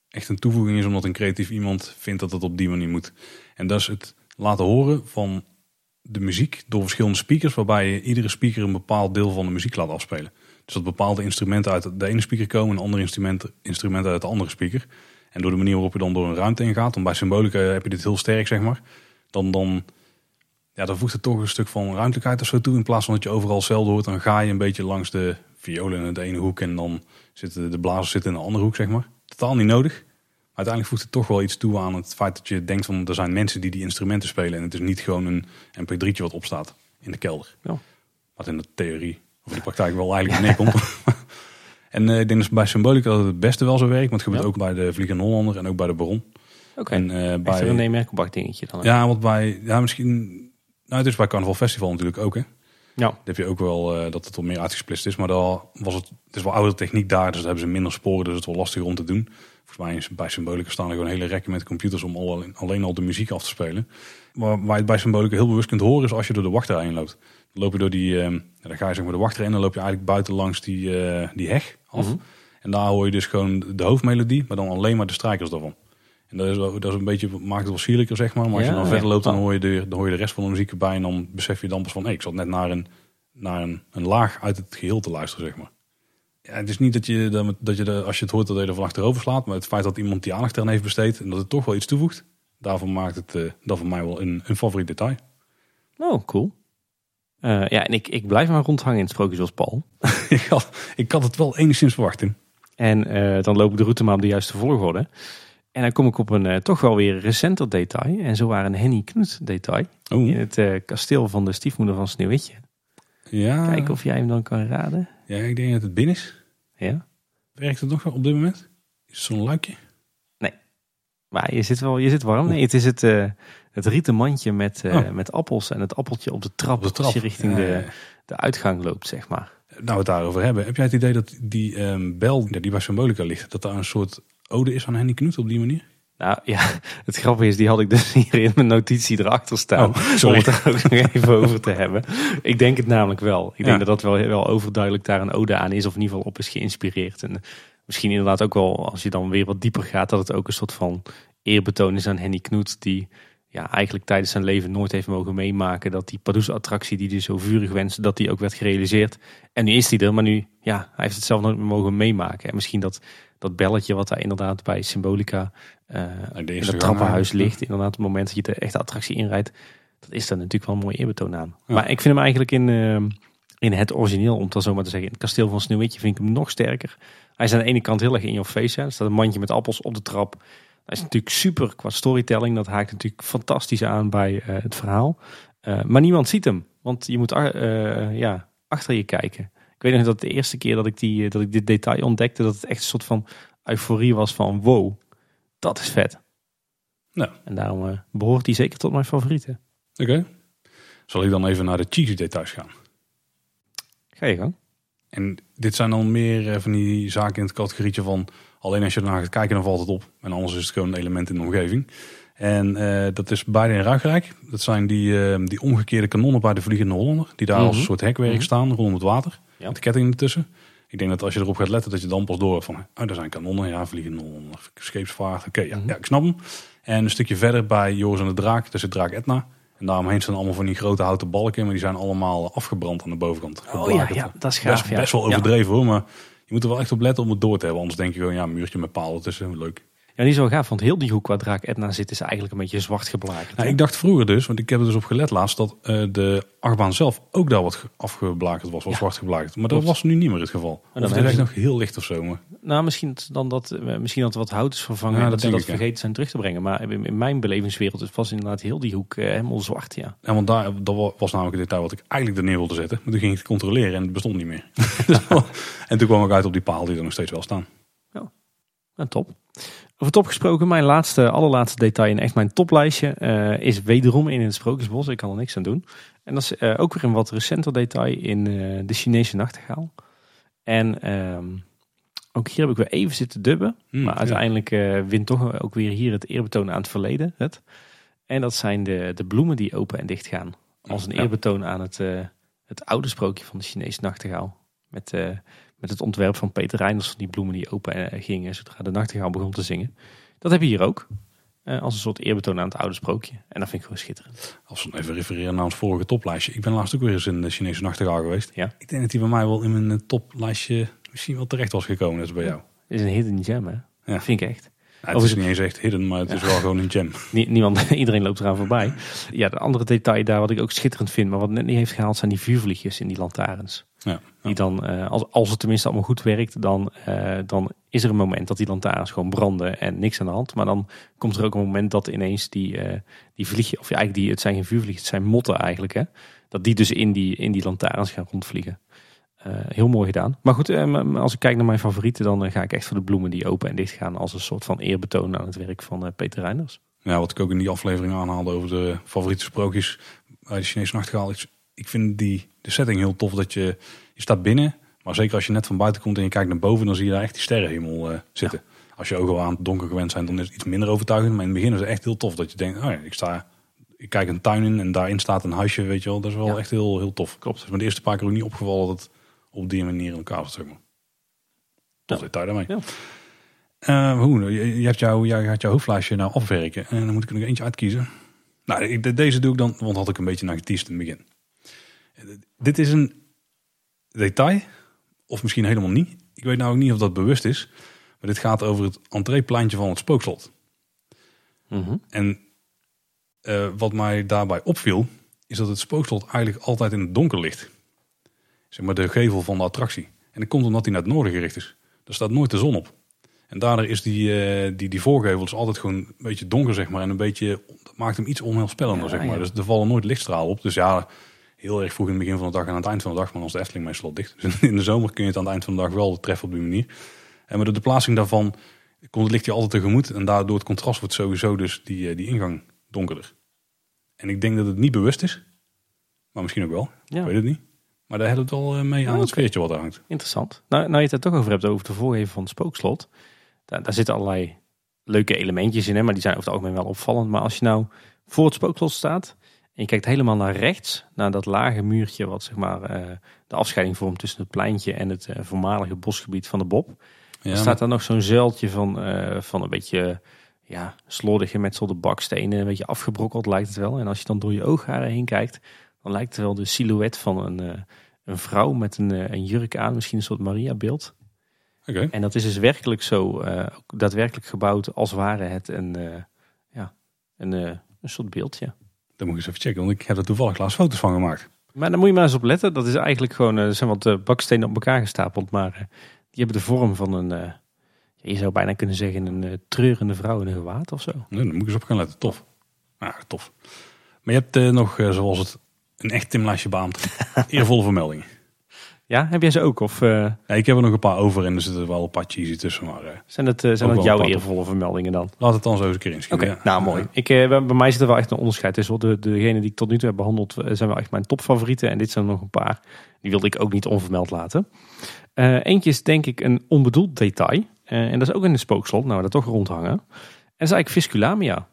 echt een toevoeging is omdat een creatief iemand vindt dat het op die manier moet. En dat is het laten horen van de muziek door verschillende speakers. Waarbij je iedere speaker een bepaald deel van de muziek laat afspelen. Dus dat bepaalde instrumenten uit de ene speaker komen en andere instrumenten, instrumenten uit de andere speaker. En door de manier waarop je dan door een ruimte ingaat. Want bij Symbolica heb je dit heel sterk zeg maar. Dan, dan, ja, dan voegt het toch een stuk van ruimtelijkheid of zo toe. In plaats van dat je overal hetzelfde hoort. Dan ga je een beetje langs de violen in de ene hoek. En dan zitten de blazers zitten in de andere hoek zeg maar. Totaal niet nodig. Uiteindelijk voegt het toch wel iets toe aan het feit dat je denkt van er zijn mensen die die instrumenten spelen. En het is niet gewoon een mp3'tje wat opstaat in de kelder. Ja. Wat in de theorie of in de praktijk wel eigenlijk neerkomt. en eh, ik denk dus bij Symbolica dat het het beste wel zo werkt. Want het gebeurt Ja. ook bij de Vliegende Hollander en ook bij de Baron. oké. En eh, Echt bij... een René dingetje dan. Ja, want bij... Ja, misschien... Nou, het is bij Carnaval Festival natuurlijk ook, hè. ja. Dan heb je ook wel eh, dat het wat meer uitgesplitst is. Maar daar was het, het is wel oude techniek daar, dus daar hebben ze minder sporen. Dus het is wel lastiger om te doen. Volgens mij is bij Symbolica staan er gewoon hele rekken met computers om al, alleen al de muziek af te spelen. Maar waar je het bij Symbolica heel bewust kunt horen is als je door de wachtrij heen loopt. Dan loop je door die, eh, ja, dan ga je zeg maar de wachtrij in, dan loop je eigenlijk buiten langs die, eh, die heg af. Mhm. En daar hoor je dus gewoon de hoofdmelodie, maar dan alleen maar de strijkers daarvan. En dat is, wel, dat is een beetje, maakt het wel sierlijker, zeg maar. Maar als Ja, je dan verder loopt, dan Oh. hoor, je de, dan hoor je de rest van de muziek erbij. En dan besef je dan pas van, hé, ik zat net naar, een, naar een, een laag uit het geheel te luisteren, zeg maar. Ja, het is niet dat je, dat, dat je de, als je het hoort, dat je er van achterover slaat. Maar het feit dat iemand die aandacht eraan heeft besteed en dat het toch wel iets toevoegt. Daarvan maakt het eh, dat voor mij wel een, een favoriet detail. Oh, cool. Eh, ja, en ik, ik blijf maar rondhangen in het Sprookjesbos Paul. ik, had, ik had het wel enigszins verwacht, Tim. En eh, dan loop ik de route maar op de juiste volgorde. En dan kom ik op een toch wel weer recenter detail. En zo waren een Henny Knut detail. In Oh, het eh, kasteel van de stiefmoeder van Sneeuwwitje. ja. Kijken of jij hem dan kan raden. Ja, ik denk dat het binnen is. Ja. Werkt het nog op dit moment? Is het zo'n luikje? Maar je zit wel je zit warm. Nee, het is het, eh, het rieten mandje met, eh, Oh. met appels en het appeltje op de trap. De trap. Als je richting Ja, de, ja, de uitgang loopt, zeg maar. Nou, we het daarover hebben. Heb jij het idee dat die ehm, bel die bij Symbolica ligt, dat daar een soort ode is aan Henny Knut op die manier? Nou ja, het grappige is, die had ik dus hier in mijn notitie erachter staan. Oh. Om het er ook nog even over te hebben. Ik denk het namelijk wel. Ik denk Ja. dat dat wel, wel overduidelijk daar een ode aan is. Of in ieder geval op is geïnspireerd. En misschien inderdaad ook wel, als je dan weer wat dieper gaat, dat het ook een soort van eerbetoon is aan Henny Knoet. Die ja, eigenlijk tijdens zijn leven nooit heeft mogen meemaken. Dat die Pardoes-attractie die hij zo vurig wenste, dat die ook werd gerealiseerd. En nu is hij er, maar nu, ja, hij heeft het zelf nooit meer mogen meemaken. En misschien dat, dat belletje wat daar inderdaad bij Symbolica in eerste het trappenhuis eigenlijk. ligt. Inderdaad, op het moment dat je de echte attractie inrijdt. Dat is daar natuurlijk wel een mooi eerbetoon aan. Ja. Maar ik vind hem eigenlijk in, eh, in het origineel, om het dan zo maar te zeggen. In het kasteel van Sneeuwwitje vind ik hem nog sterker. Hij is aan de ene kant heel erg in your face. Hè. Er staat een mandje met appels op de trap. Dat is natuurlijk super qua storytelling. Dat haakt natuurlijk fantastisch aan bij eh, het verhaal. Eh, maar niemand ziet hem. Want je moet eh, ja, achter je kijken. Ik weet nog dat de eerste keer dat ik, die, eh, dat ik dit detail ontdekte... dat het echt een soort van euforie was van wow, dat is vet. Nou. En daarom eh, behoort hij zeker tot mijn favorieten. Oké. Zal ik dan even naar de cheesy details gaan? Ga je gang. En dit zijn dan meer eh, van die zaken in het categorietje van... alleen als je ernaar gaat kijken dan valt het op. En anders is het gewoon een element in de omgeving. En eh, dat is beide in Ruigrijk. Dat zijn die, die omgekeerde kanonnen bij de Vliegende Hollander. Die daar als Mhm. een soort hekwerk Mhm. staan rondom het water. Ja. Met de ketting ertussen. Ik denk dat als je erop gaat letten dat je dan pas door hebt van... oh, daar zijn kanonnen, ja, Vliegende Hollander, scheepsvaart. Oké, ja, Mhm. ja, ik snap hem. En een stukje verder bij Joris en de Draak, daar zit Draak Etna. En daaromheen staan allemaal van die grote houten balken. Maar die zijn allemaal afgebrand aan de bovenkant. Oh ja, ja, dat is gaaf. Best, ja. best wel Ja. overdreven hoor, maar je moet er wel echt op letten om het door te hebben. Anders denk je gewoon, ja, een muurtje met palen ertussen, leuk. Ja, die is wel gaaf, want heel die hoek waar Draak Edna zit is eigenlijk een beetje zwart geblakerd. Nou, ik dacht vroeger dus, want ik heb er dus op gelet laatst, dat eh, de achtbaan zelf ook daar wat ge- afgeblakerd was, wat Ja. zwart geblakerd. Maar Klopt. dat was nu niet meer het geval. Of dan het is ze- nog heel licht of zo. Maar. Nou, misschien dan dat, eh, misschien dat er wat hout is vervangen Ja, en dat dat ze dat ik, ja. vergeten zijn terug te brengen. Maar in, mijn belevingswereld was inderdaad heel die hoek eh, helemaal zwart, ja. Ja, want daar, dat wa- was namelijk het detail wat ik eigenlijk er neer wilde zetten. Maar toen ging ik het controleren en het bestond niet meer. en toen kwam ik uit op die paal die er nog steeds wel staan. Nou, top. Over top gesproken, mijn laatste, allerlaatste detail in echt mijn toplijstje eh, is wederom in het Sprookjesbos. Ik kan er niks aan doen. En dat is eh, ook weer een wat recenter detail in eh, de Chinese nachtegaal. En ehm, ook hier heb ik weer even zitten dubben. Hmm, maar uiteindelijk wint toch ook weer hier het eerbetoon aan het verleden. Het. En dat zijn de, de bloemen die open en dicht gaan. Als een Ja. eerbetoon aan het, het oude sprookje van de Chinese nachtegaal. Met, met het ontwerp van Peter Reinders van die bloemen die open eh, gingen zodra de nachtegaal begon te zingen. Dat heb je hier ook. eh, als een soort eerbetoon aan het oude sprookje. En dat vind ik gewoon schitterend. Als we even refereren naar ons vorige toplijstje. Ik ben laatst ook weer eens in de Chinese nachtegaal geweest. Ja. Ik denk dat die bij mij wel in mijn eh, toplijstje misschien wel terecht was gekomen. Dat is bij jou. Het is een hidden gem, hè? Dat vind ik echt. Het is niet eens echt hidden, maar het is wel gewoon een gem. Nie- niemand, iedereen loopt eraan voorbij. Ja, de andere detail daar wat ik ook schitterend vind, maar wat net niet heeft gehaald, zijn die vuurvliegjes in die lantaarns. Ja. Die dan, eh, als, als het tenminste allemaal goed werkt, dan, eh, dan is er een moment dat die lantaarns gewoon branden en niks aan de hand. Maar dan komt er ook een moment dat ineens die, eh die vliegje, of ja, eigenlijk die, het zijn geen vuurvliegjes, het zijn motten eigenlijk, hè. Dat die dus in die, in die lantaarns gaan rondvliegen. Eh, heel mooi gedaan. Maar goed, eh, als ik kijk naar mijn favorieten, dan eh, ga ik echt voor de bloemen die open en dicht gaan als een soort van eerbetoon aan het werk van Peter Reinders. Ja, wat ik ook in die aflevering aanhaalde over de favoriete sprookjes bij de Chinese nachtegaal. Ik, ik vind die, de setting heel tof dat je, je staat binnen. Maar zeker als je net van buiten komt en je kijkt naar boven, dan zie je daar echt die sterrenhemel eh, zitten. Als je ogen wel aan het donker gewend zijn, dan is het iets minder overtuigend. Maar in het begin is het echt heel tof dat je denkt, oh ja, ik sta... Ik kijk een tuin in en daarin staat een huisje, weet je wel. Dat is wel Ja. echt heel, heel tof. Klopt. Het is me de eerste paar keer ook niet opgevallen dat het op die manier in elkaar maar. Tof Ja. detail daarmee. Ja. Eh, hoe? Je, je hebt jouw, jij gaat jouw hoofdlijstje nou afwerken. En dan moet ik er nog eentje uitkiezen. Nou, ik- de- deze doe ik dan, want had ik een beetje naar geteased in het begin. Eh, Dit is een detail, of misschien helemaal niet. Ik weet nou ook niet of dat bewust is. Maar dit gaat over het entreepleintje van het spookslot. Mhm. En eh, wat mij daarbij opviel, is dat het spookslot eigenlijk altijd in het donker ligt. Zeg maar de gevel van de attractie. En dat komt omdat hij naar het noorden gericht is. Daar staat nooit de zon op. En daardoor is die, eh, die, die voorgevel is altijd gewoon een beetje donker, zeg maar. En een beetje, dat maakt hem iets onheilspellender, Ja, zeg maar. ja. Dus er vallen nooit lichtstralen op. Dus ja, heel erg vroeg in het begin van de dag en aan het eind van de dag. Maar dan is de Efteling meestal al dicht. Dus in de zomer kun je het aan het eind van de dag wel treffen op die manier. En maar door de plaatsing daarvan komt het licht je altijd tegemoet. En daardoor het contrast wordt sowieso dus die, eh, die ingang donkerder. En ik denk dat het niet bewust is. Maar misschien ook wel. Ja. Ik weet het niet. Maar daar helpt het wel eh, mee aan Oh, het sfeertje wat er hangt. Interessant. Nou, nou je het er toch over hebt, over de voorgeven van het spookslot. Daar, daar zitten allerlei leuke elementjes in, hè, maar die zijn over het algemeen wel opvallend. Maar als je nou voor het spookslot staat en je kijkt helemaal naar rechts, naar dat lage muurtje wat zeg maar eh, de afscheiding vormt tussen het pleintje en het eh, voormalige bosgebied van de Bob. Ja, Er staat daar nog zo'n zuiltje van, van een beetje ja, slordig gemetselde bakstenen, een beetje afgebrokkeld lijkt het wel. En als je dan door je oogharen heen kijkt, dan lijkt het wel de silhouet van een, een vrouw met een, eh, een jurk aan, misschien een soort Maria-beeld. Oké. En dat is dus werkelijk zo, eh, daadwerkelijk gebouwd als ware het een, eh, ja, een, een soort beeldje. Dan moet ik eens even checken, want ik heb er toevallig laatst foto's van gemaakt. Maar daar moet je maar eens op letten. Dat is eigenlijk gewoon, er zijn wat bakstenen op elkaar gestapeld, maar die hebben de vorm van een, je zou bijna kunnen zeggen, een treurende vrouw in een gewaad of zo. Nee, dan moet ik eens op gaan letten. Tof. Ja, tof. Maar je hebt nog, zoals het een echt Timlijstje beaamt, eervolle vermeldingen. Ja, heb jij ze ook? Of Ja, ik heb er nog een paar over en er zitten wel een paar cheesy tussen. Maar eh, zijn dat, eh, zijn dat jouw eervolle vermeldingen dan? laat het dan zo eens een keer Oké, inschieten. ja. nou mooi. Ik, bij mij zit er wel echt een onderscheid tussen. De, degene die ik tot nu toe heb behandeld eh, zijn wel echt mijn topfavorieten. En dit zijn er nog een paar. Die wilde ik ook niet onvermeld laten. Eentje is denk ik een onbedoeld detail. En dat is ook in de spookslot. Nou, we daar toch rondhangen. En dat is eigenlijk Visculamia.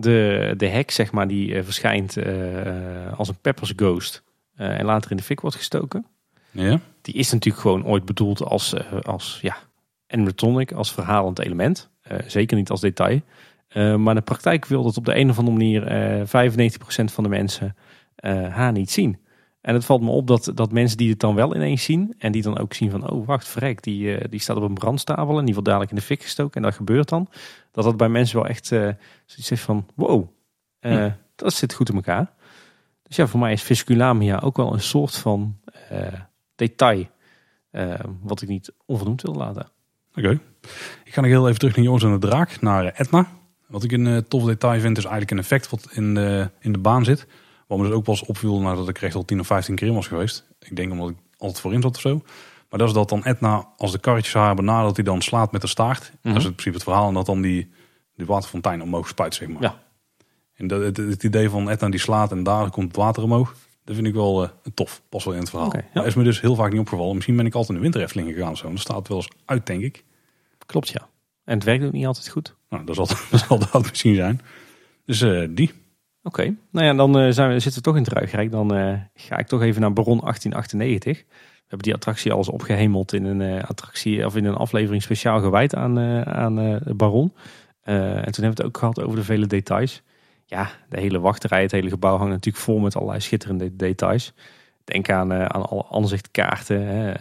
De, de hek, zeg maar, die eh, verschijnt eh, als een Peppers Ghost. eh, en later in de fik wordt gestoken. Ja? Die is natuurlijk gewoon ooit bedoeld als, eh, als ja, animatronic, als verhalend element. Eh, zeker niet als detail. Eh, maar de praktijk wil dat op de een of andere manier eh 95% van de mensen eh, haar niet zien. En het valt me op dat, dat mensen die het dan wel ineens zien... en die dan ook zien van, oh wacht, verrek, die, eh, die staat op een brandstapel... en die wordt dadelijk in de fik gestoken en dat gebeurt dan. Dat dat bij mensen wel echt eh zoiets heeft van, wow, eh, Hm. dat zit goed in elkaar. Dus ja, voor mij is Visculamia ook wel een soort van detail... wat ik niet onvernoemd wil laten. Oké. Ik ga nog heel even terug naar Jongens en de Draak, naar Etna. Wat ik een tof detail vind, is eigenlijk een effect wat in de, in de baan zit. Wat me dus ook wel eens opviel nadat ik recht al 10 of 15 keer in was geweest. Ik denk omdat ik altijd voorin zat of zo. Maar dat is dat dan Etna, als de karretjes haar benadert, die dan slaat met de staart. Dat is in principe het verhaal. En dat dan die, die waterfontein omhoog spuit, zeg maar. Ja. En dat, het, het idee van Etna die slaat en daar komt het water omhoog. Dat vind ik wel eh, tof. Pas wel in het verhaal. Ja. Is me dus heel vaak niet opgevallen. Misschien ben ik altijd in de winter Efteling gegaan of zo. Dan staat het wel eens uit, denk ik. Klopt, ja. En het werkt ook niet altijd goed. Nou, dat zal, dat zal dat misschien zijn. Dus eh, die. Oké, nou ja, dan eh, zijn we, zitten we toch in het Ruigrijk. Dan eh, ga ik toch even naar Baron 1898. We hebben die attractie al eens opgehemeld in een eh, attractie of in een aflevering speciaal gewijd aan, eh, aan Baron. En toen hebben we het ook gehad over de vele details. Ja, de hele wachterij, het hele gebouw hangt natuurlijk vol met allerlei schitterende details. Denk aan, aan alle aanzichtkaarten, hè,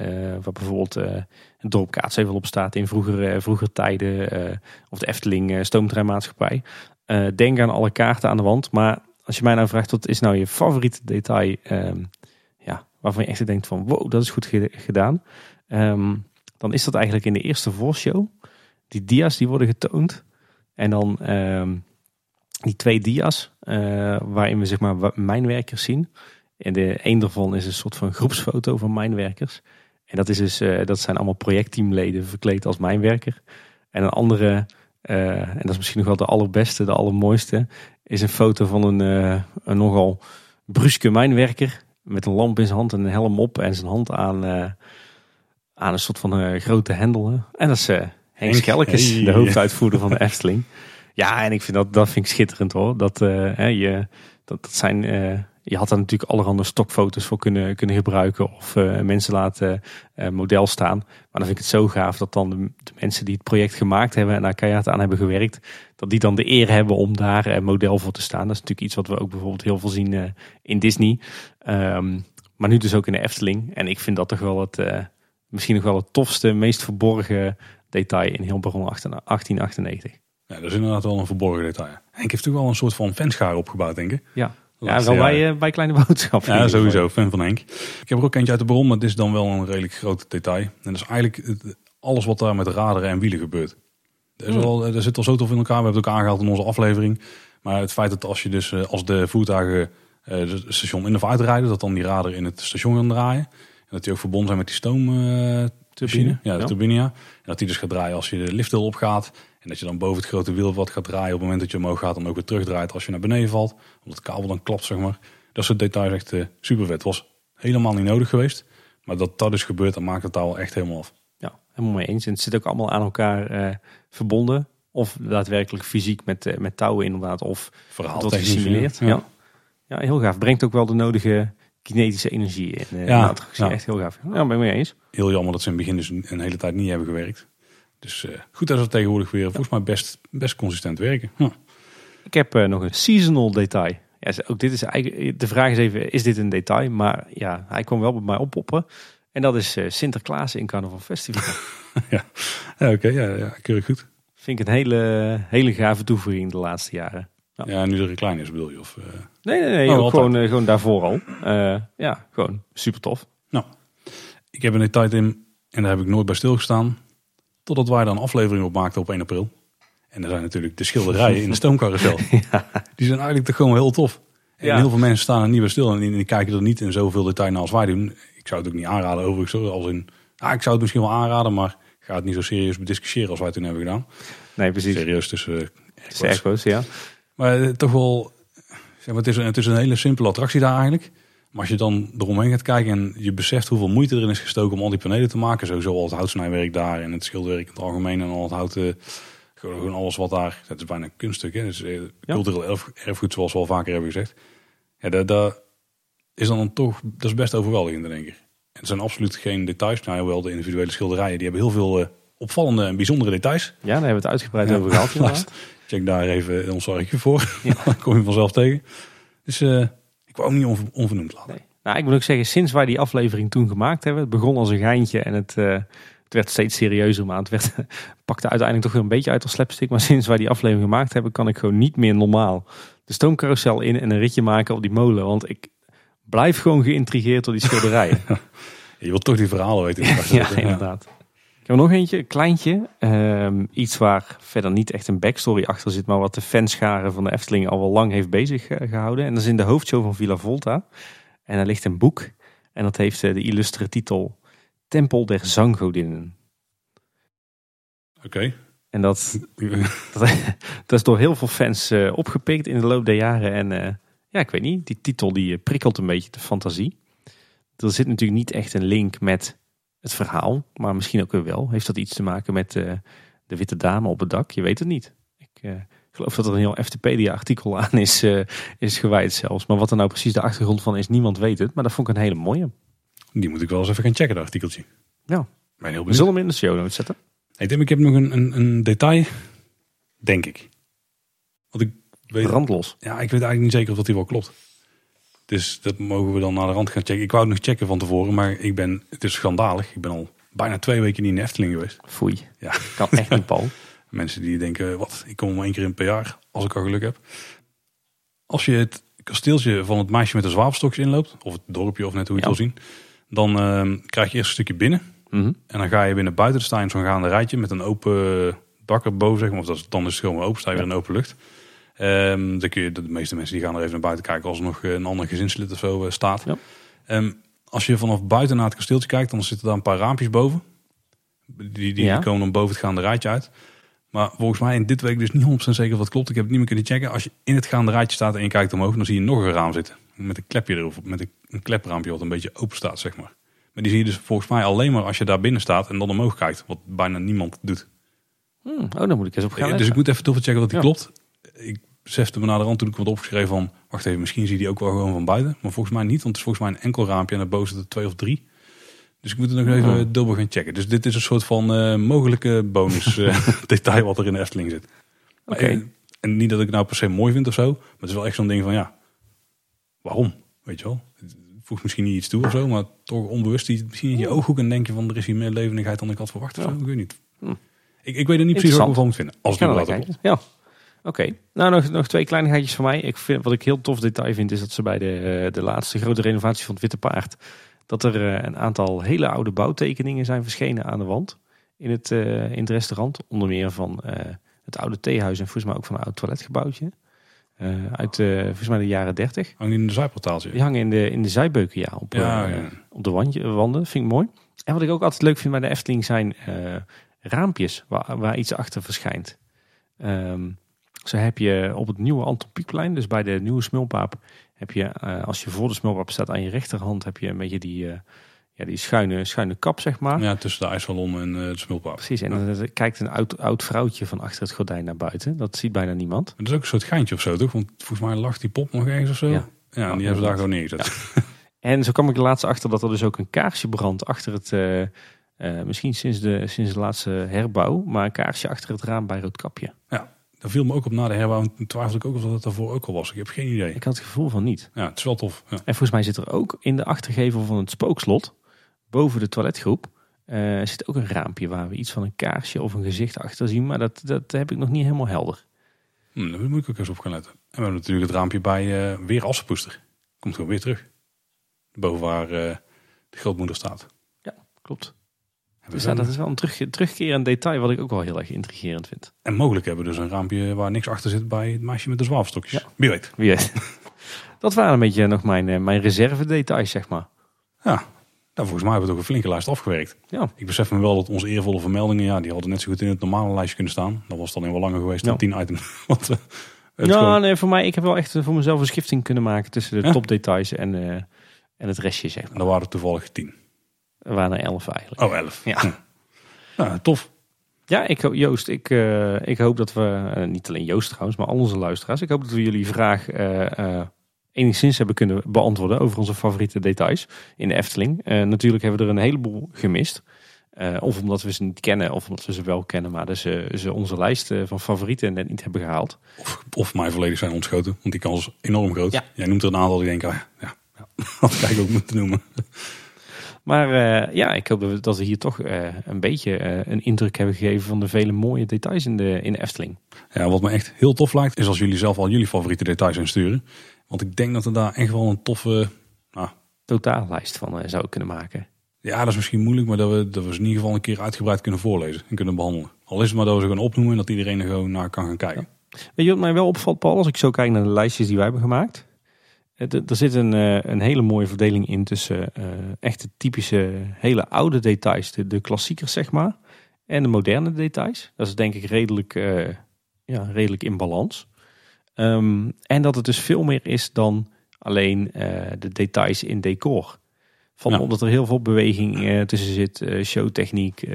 waar bijvoorbeeld een dorp Kaatsheuvel op staat in vroeger, vroeger tijden. of de Efteling stoomtreinmaatschappij. Eh, denk aan alle kaarten aan de wand. Maar als je mij nou vraagt, wat is nou je favoriete detail? ehm, ja, waarvan je echt denkt van, wow, dat is goed ge- gedaan. Ehm, dan is dat eigenlijk in de eerste voorshow. Die dia's die worden getoond. En dan ehm, die twee dia's, eh, waarin we zeg maar mijnwerkers zien. En de een daarvan is een soort van groepsfoto van mijnwerkers. En dat, is dus, eh, dat zijn allemaal projectteamleden verkleed als mijnwerker. En een andere, eh, en dat is misschien nog wel de allerbeste, de allermooiste, is een foto van een, eh, een nogal bruske mijnwerker. Met een lamp in zijn hand en een helm op en zijn hand aan, eh, aan een soort van grote hendel. hè. En dat is Henk hey. de hoofduitvoerder van de Efteling. Ja, en ik vind dat, dat vind ik schitterend hoor. Dat, hè, je, dat, dat zijn, je had daar natuurlijk allerhande stokfoto's voor kunnen, kunnen gebruiken. Of eh, mensen laten eh, model staan. Maar dan vind ik het zo gaaf dat dan de, de mensen die het project gemaakt hebben en daar keihard aan hebben gewerkt. Dat die dan de eer hebben om daar eh, model voor te staan. Dat is natuurlijk iets wat we ook bijvoorbeeld heel veel zien in Disney. Ehm, maar nu dus ook in de Efteling. En ik vind dat toch wel het, misschien nog wel het tofste, meest verborgen detail in heel Baron 1898. Ja, dat is inderdaad wel een verborgen detail. Henk heeft toch wel een soort van fanschaar opgebouwd, denk ik. Ja, ja wel bij, eh, bij Kleine Boodschap. in Ja, sowieso. Fan van Henk. Ik heb er ook eentje uit de bron, maar dit is dan wel een redelijk groot detail. En dat is eigenlijk alles wat daar met raderen en wielen gebeurt. Er, is Hmm. al, er zit al zo tof in elkaar. We hebben het ook aangehaald in onze aflevering. Maar het feit dat als je dus, eh, als de voertuigen eh, het station in of uitrijden, dat dan die raderen in het station gaan draaien. En dat die ook verbonden zijn met die stoomturbine. Turbine, ja, de ja. turbine, ja. En dat die dus gaat draaien als je de lifthill opgaat. En dat je dan boven het grote wiel wat gaat draaien. Op het moment dat je omhoog gaat, dan ook weer terugdraait als je naar beneden valt. Omdat het kabel dan klapt, zeg maar. Dat soort details echt eh, super vet. Was helemaal niet nodig geweest. Maar dat dat is gebeurd, dan maakt het daar wel echt helemaal af. Ja, helemaal mee eens. En het zit ook allemaal aan elkaar eh, verbonden. Of daadwerkelijk fysiek met, eh, met touwen inderdaad. Of Verhaal dat gesimuleerd. ja. Ja. Ja. heel gaaf. Brengt ook wel de nodige kinetische energie in Ja. Echt heel gaaf. Ja, ben ik mee eens. Heel jammer dat ze in het begin dus een, hele tijd niet hebben gewerkt. Dus goed dat ze tegenwoordig weer volgens mij best, best consistent werken. Ja. Ik heb eh, nog een seasonal detail. Ja, ook dit is eigenlijk, de vraag is even, is dit een detail? Maar ja, hij kwam wel bij mij oppoppen. En dat is eh, Sinterklaas in Carnaval Festival. Ja, Oké, ja, ja, keurig goed. Vind ik een hele, hele gave toevoeging de laatste jaren. Ja. Ja, nu de recline is bedoel je? Of, eh, Nee, nee, nee. Oh, ook gewoon, gewoon daarvoor al. Ja, gewoon super tof. Ik heb een detail in en daar heb ik nooit bij stilgestaan. Totdat wij daar een aflevering op maakten op 1 april. En er zijn natuurlijk de schilderijen in de stoomcarousel. Die zijn eigenlijk toch gewoon heel tof. En Ja. heel veel mensen staan er niet bij stil. En die, kijken er niet in zoveel detail naar als wij doen. Ik zou het ook niet aanraden overigens. hoor. Als in, ah, ik zou het misschien wel aanraden, maar ga het niet zo serieus bediscussiëren als wij toen hebben gedaan. Nee, precies. Serieus tussen boos, ja. Maar eh, toch wel, zeg maar, het, is een, het is een hele simpele attractie daar eigenlijk. Maar als je dan eromheen gaat kijken en je beseft hoeveel moeite erin is gestoken om al die panelen te maken. Sowieso al het houtsnijwerk daar en het schilderwerk in het algemeen en al het houten. Gewoon alles wat daar, het is bijna een kunststuk. Hè? Het is eh, cultureel erf- erfgoed zoals we al vaker hebben gezegd. Ja, dat, dat is dan toch, dat is best overweldigend denk ik. En het zijn absoluut geen details. Nou wel, de individuele schilderijen, die hebben heel veel eh, opvallende en bijzondere details. Ja, daar hebben we het uitgebreid Ja. over gehad. Check daar even ons archief voor. Dan kom je vanzelf tegen. Dus eh, ik wou hem niet onver- onvernoemd laten. Nee. Nou, ik moet ook zeggen, sinds wij die aflevering toen gemaakt hebben, het begon als een geintje en het, het werd steeds serieuzer, maar het werd, pakte uiteindelijk toch weer een beetje uit als slapstick. Maar sinds wij die aflevering gemaakt hebben, kan ik gewoon niet meer normaal de stoomcarousel in en een ritje maken op die molen. Want ik blijf gewoon geïntrigeerd door die schilderijen. Je wilt toch die verhalen weten. ja, zitten. inderdaad. Ik heb nog eentje, een kleintje. Ehm, iets waar verder niet echt een backstory achter zit, maar wat de fanscharen van de Efteling al wel lang heeft bezig eh, gehouden. En dat is in de hoofdshow van Villa Volta. En daar ligt een boek. En dat heeft eh, de illustere titel Tempel der Zanggodinnen. Oké. En dat, dat, dat is door heel veel fans eh, opgepikt in de loop der jaren. En eh, ja, ik weet niet, die titel die eh, prikkelt een beetje de fantasie. Er zit natuurlijk niet echt een link met het verhaal, maar misschien ook weer wel. Heeft dat iets te maken met de witte dame op het dak? Je weet het niet. Ik geloof dat er een heel FTpedia-artikel aan is, is gewijd zelfs. Maar wat er nou precies de achtergrond van is, niemand weet het. Maar dat vond ik een hele mooie. Die moet ik wel eens even gaan checken, dat artikeltje. Ja. Ben heel We zullen hem in de show notes zetten. Hey Tim, ik heb nog een, een, een detail. Denk ik. Want ik weet, Brandlos. ja, ik weet eigenlijk niet zeker of dat die wel klopt. Dus dat mogen we dan naar de rand gaan checken. Ik wou het nog checken van tevoren, maar ik ben, het is schandalig. Ik ben al bijna twee weken niet in de Efteling geweest. Foei. Ja. Kan echt niet, Paul. Mensen die denken, wat, ik kom maar één keer in per jaar, als ik al geluk heb. Als je het kasteeltje van het meisje met de zwavelstokjes inloopt, of het dorpje of net hoe je het wil zien, dan ehm, krijg je eerst een stukje binnen. Mhm. En dan ga je binnen buiten staan in zo'n gaande rijtje met een open dak erboven, zeg maar. Of dat is, dan is het gewoon open, sta je weer in open lucht. Ehm, dan kun je, de meeste mensen die gaan er even naar buiten kijken als er nog een ander gezinslid of zo eh, staat. Ja. Ehm, als je vanaf buiten naar het kasteeltje kijkt, dan zitten daar een paar raampjes boven. Die, die Ja. komen dan boven het gaande rijtje uit. Maar volgens mij in dit week dus niet 100% zeker dat klopt. Ik heb het niet meer kunnen checken. Als je in het gaande rijtje staat en je kijkt omhoog, dan zie je nog een raam zitten. Met een klepje erop, met een, een klepraampje wat een beetje open staat, zeg maar. Maar die zie je dus volgens mij alleen maar als je daar binnen staat en dan omhoog kijkt. Wat bijna niemand doet. Hmm, Oh, dan moet ik eens op gaan dus ik moet even doorchecken dat die Ja. klopt. Ik besefte me na de rand toen ik wat opgeschreven van... wacht even, misschien zie je die ook wel gewoon van buiten. Maar volgens mij niet, want het is volgens mij een enkel raampje en daarboven zitten twee of drie. Dus ik moet het nog even Oh. dubbel gaan checken. Dus dit is een soort van eh, mogelijke bonus eh, detail wat er in de Efteling zit. Oké. eh, En niet dat ik het nou per se mooi vind of zo. Maar het is wel echt zo'n ding van ja, waarom? Weet je wel? Het voegt misschien niet iets toe of zo, maar toch onbewust iets misschien in je ooghoek en denk je van er is hier meer levendigheid dan ik had verwacht of Ja. zo. Ik weet niet. Hm. Ik, ik weet er niet precies wat ik ervan moet vinden. Als Ik er klopt. kijken. Ja. Oké. Nou, nog, nog twee kleinigheidjes van mij. Ik vind, wat ik heel tof detail vind, is dat ze bij de, de laatste grote renovatie van het Witte Paard, dat er eh, een aantal hele oude bouwtekeningen zijn verschenen aan de wand in het, eh, in het restaurant. Onder meer van eh, het oude theehuis en volgens mij ook van een oud toiletgebouwtje. Uit eh, volgens mij de jaren 30. Hangt in de zijportaaltje. Die hangen in de, in de zijbeuken, ja. Op, Ja, ja. op de wandje, wanden. Vind ik mooi. En wat ik ook altijd leuk vind bij de Efteling zijn raampjes waar, waar iets achter verschijnt. Ehm, zo heb je op het nieuwe Anton Pieckplein, dus bij de nieuwe Smulpaap, heb je, eh, als je voor de Smulpaap staat aan je rechterhand, heb je een beetje die, eh, ja, die schuine, schuine kap, zeg maar. Ja, tussen de ijssalon en eh, de smulpaap. Precies, en dan eh, kijkt een oud, oud vrouwtje van achter het gordijn naar buiten. Dat ziet bijna niemand. Dat is ook een soort geintje of zo, toch? Want volgens mij lag die pop nog ergens of zo. Ja. Ja, en die hebben ze daar gewoon neergezet. En zo kwam ik er laatst achter dat er dus ook een kaarsje brandt achter het, eh, eh, misschien sinds de, sinds de laatste herbouw, maar een kaarsje achter het raam bij Roodkapje. Daar viel me ook op na de herbouw. En toen twijfelde ik ook of dat het daarvoor ook al was. Ik heb geen idee. Ik had het gevoel van niet. Ja, het is wel tof. Ja. En volgens mij zit er ook in de achtergevel van het spookslot, boven de toiletgroep, eh, zit ook een raampje waar we iets van een kaarsje of een gezicht achter zien. Maar dat, dat heb ik nog niet helemaal helder. Hm, daar moet ik ook eens op gaan letten. En we hebben natuurlijk het raampje bij eh, weer Assenpoester. Komt gewoon weer terug. Boven waar eh, de grootmoeder staat. Klopt. Dus ja, dat is wel een terug, terugkerend detail wat ik ook wel heel erg intrigerend vind. En mogelijk hebben we dus een raampje waar niks achter zit bij het meisje met de zwavelstokjes. Ja. Wie weet. Wie weet. Dat waren een beetje nog mijn, eh, mijn reserve details, zeg maar. Ja, nou, volgens mij hebben we toch een flinke lijst afgewerkt. Ja. Ik besef me wel dat onze eervolle vermeldingen, ja, die hadden net zo goed in het normale lijstje kunnen staan. Dat was dan heel wel langer geweest dan Ja. 10 items. Want, eh, Ja, gewoon- nee, voor mij, ik heb wel echt voor mezelf een schifting kunnen maken tussen de Ja? topdetails en, eh, en het restje, zeg En maar. dan waren er toevallig 10. Er waren er elf eigenlijk. Oh, 11. Ja. Ja, tof. Ja, ik, Joost, ik, eh, ik hoop dat we, eh, niet alleen Joost trouwens, maar al onze luisteraars, ik hoop dat we jullie vraag eh, enigszins hebben kunnen beantwoorden over onze favoriete details in de Efteling. Natuurlijk hebben we er een heleboel gemist. Of omdat we ze niet kennen, of omdat we ze wel kennen, maar dat ze, ze onze lijst van favorieten net niet hebben gehaald. Of, of mij volledig zijn ontschoten, want die kans is enorm groot. Ja. Jij noemt er een aantal die denken, ah, ja, ja, had ik ook moeten noemen. Maar eh, ja, ik hoop dat we, we hier toch eh, een beetje eh, een indruk hebben gegeven van de vele mooie details in de, in de Efteling. Ja, wat me echt heel tof lijkt, is als jullie zelf al jullie favoriete details insturen. Want ik denk dat er daar echt wel een toffe... Nou, Totaallijst van zou kunnen maken. ja, dat is misschien moeilijk, maar dat we, dat we ze in ieder geval een keer uitgebreid kunnen voorlezen en kunnen behandelen. Al is het maar dat we ze gaan opnoemen en dat iedereen er gewoon naar kan gaan kijken. Weet je wat mij wel opvalt, Paul, als ik zo kijk naar de lijstjes die wij hebben gemaakt? Eh, Er zit een, eh, een hele mooie verdeling in tussen eh echte typische hele oude details, de, de klassiekers zeg maar, en de moderne details. Dat is denk ik redelijk, ja, redelijk in balans. Ehm, en dat het dus veel meer is dan alleen de details in decor. Van, Ja. Omdat er heel veel beweging tussen zit, showtechniek,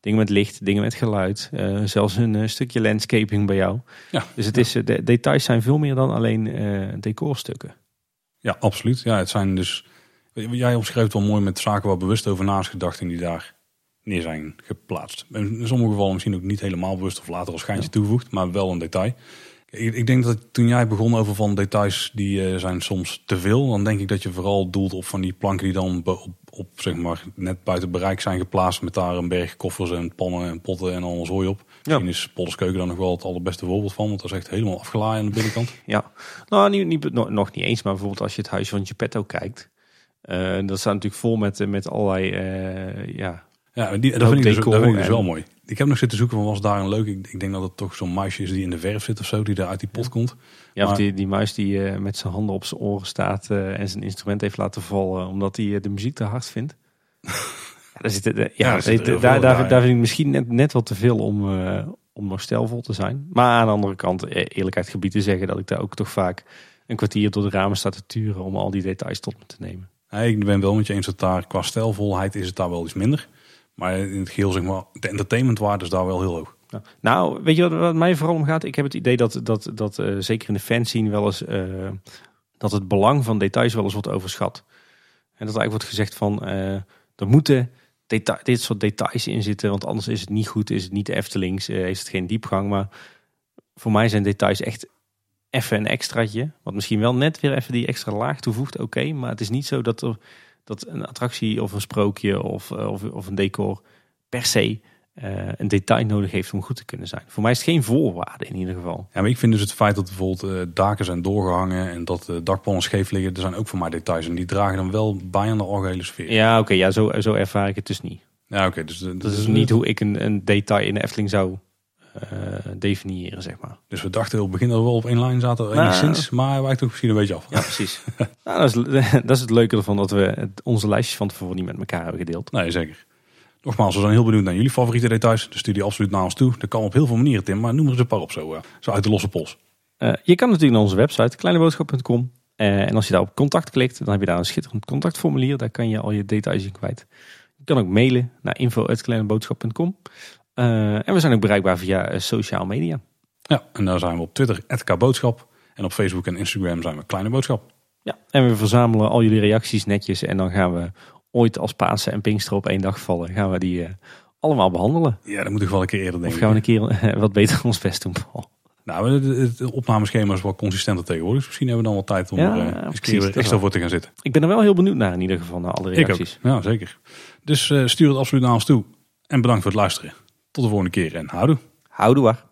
dingen met licht, dingen met geluid. eh, zelfs een eh, stukje landscaping bij jou. Ja, Dus het is, eh, de details zijn veel meer dan alleen decorstukken. ja absoluut. Ja, het zijn dus... Jij omschreef wel mooi met zaken waar bewust over na is gedacht en die daar neer zijn geplaatst. In sommige gevallen misschien ook niet helemaal bewust of later als schijntje toegevoegd, maar wel een detail. Ik, ik denk dat toen jij begon over van details die eh, zijn soms te veel, dan denk ik dat je vooral doelt op van die planken die dan op, op zeg maar net buiten bereik zijn geplaatst met daar een berg koffers en pannen en potten en allemaal zooi op. Misschien is Polderskeuken dan nog wel het allerbeste voorbeeld van, want dat is echt helemaal afgelaaid aan de binnenkant. Ja, nou niet, niet, nog, niet eens, maar bijvoorbeeld als je het huis van Geppetto kijkt. eh, dat staat natuurlijk vol met, eh, met allerlei, eh, ja, Ja, die, dat, vind ik dus, decor dat vind ik dus wel mooi. Ik heb nog zitten zoeken van was daar een leuk. Ik, ik denk dat het toch zo'n muisje is die in de verf zit of zo, die daar uit die pot komt. ja of die, die muis die eh, met zijn handen op zijn oren staat eh, en zijn instrument heeft laten vallen omdat hij eh, de muziek te hard vindt. ja, daar zit, ja, Ja, daar zit daar, heel daar, veel daar, bij. vind ik misschien net, net wat te veel om, om nog stijlvol te zijn. Maar aan de andere kant, eerlijkheid gebied te zeggen dat ik daar ook toch vaak een kwartier door de ramen sta te turen om al die details tot me te nemen. Nee, ik ben wel met je eens dat daar qua stijlvolheid is het daar wel iets minder. Maar in het geheel zeg maar, de entertainmentwaarde is daar wel heel hoog. Nou, weet je wat, mij vooral om gaat? Ik heb het idee dat, dat, dat eh, zeker in de fanscene wel eens... eh, dat het belang van details wel eens wordt overschat. En dat eigenlijk wordt gezegd van... eh, er moeten deta dit soort details in zitten... want anders is het niet goed, is het niet de Eftelings... heeft het geen diepgang. Maar voor mij zijn details echt even een extraatje. Wat misschien wel net weer even die extra laag toevoegt, oké. maar het is niet zo dat, er, dat een attractie of een sprookje of, eh, of, of een decor... per se eh, een detail nodig heeft om goed te kunnen zijn. Voor mij is het geen voorwaarde in ieder geval. Ja, maar ik vind dus het feit dat bijvoorbeeld eh, daken zijn doorgehangen en dat de dakpannen scheef liggen, er zijn ook voor mij details en die dragen dan wel bij aan de algehele sfeer. Ja, oké, ja, zo, zo ervaar ik het dus niet. Ja, oké. dus, Dat is niet hoe ik een, een detail in de Efteling zou definiëren, zeg maar. Dus we dachten op het begin dat we wel op één lijn zaten, Nou. enigszins, maar hij wijkt toch misschien een beetje af. Ja, precies. nou, dat, is, dat is het leuke ervan dat we het- onze lijstjes van tevoren niet met elkaar hebben gedeeld. Nee, zeker. Nogmaals, we zijn heel benieuwd naar jullie favoriete details. Dus stuur die absoluut naar ons toe. Dat kan op heel veel manieren, Tim, maar noem er eens een paar op zo, eh, zo uit de losse pols. Eh, je kan natuurlijk naar onze website kleineboodschap.com. Eh, en als je daar op contact klikt, dan heb je daar een schitterend contactformulier. Daar kan je al je details in kwijt. Je kan ook mailen naar info.kleineboodschap.com. Eh, en we zijn ook bereikbaar via eh, social media. Ja, en daar zijn we op Twitter, @kboodschap. En op Facebook en Instagram zijn we Kleine Boodschap. Ja, en we verzamelen al jullie reacties netjes. En dan gaan we ooit als Pasen en Pinkster op één dag vallen, gaan we die eh, allemaal behandelen. Ja, dat moet ik wel een keer eerder Of denken. gaan we een keer wat beter ons best doen, Paul? Nou, het, opnameschema is wel consistenter tegenwoordig. Dus misschien hebben we dan wel tijd om Ja, er eens een keer extra voor te gaan zitten. Ik ben er wel heel benieuwd naar in ieder geval, naar alle Ik ook. reacties. Ja, zeker. Dus stuur het absoluut naar ons toe. En bedankt voor het luisteren. Tot de volgende keer en houdoe. Houdoe.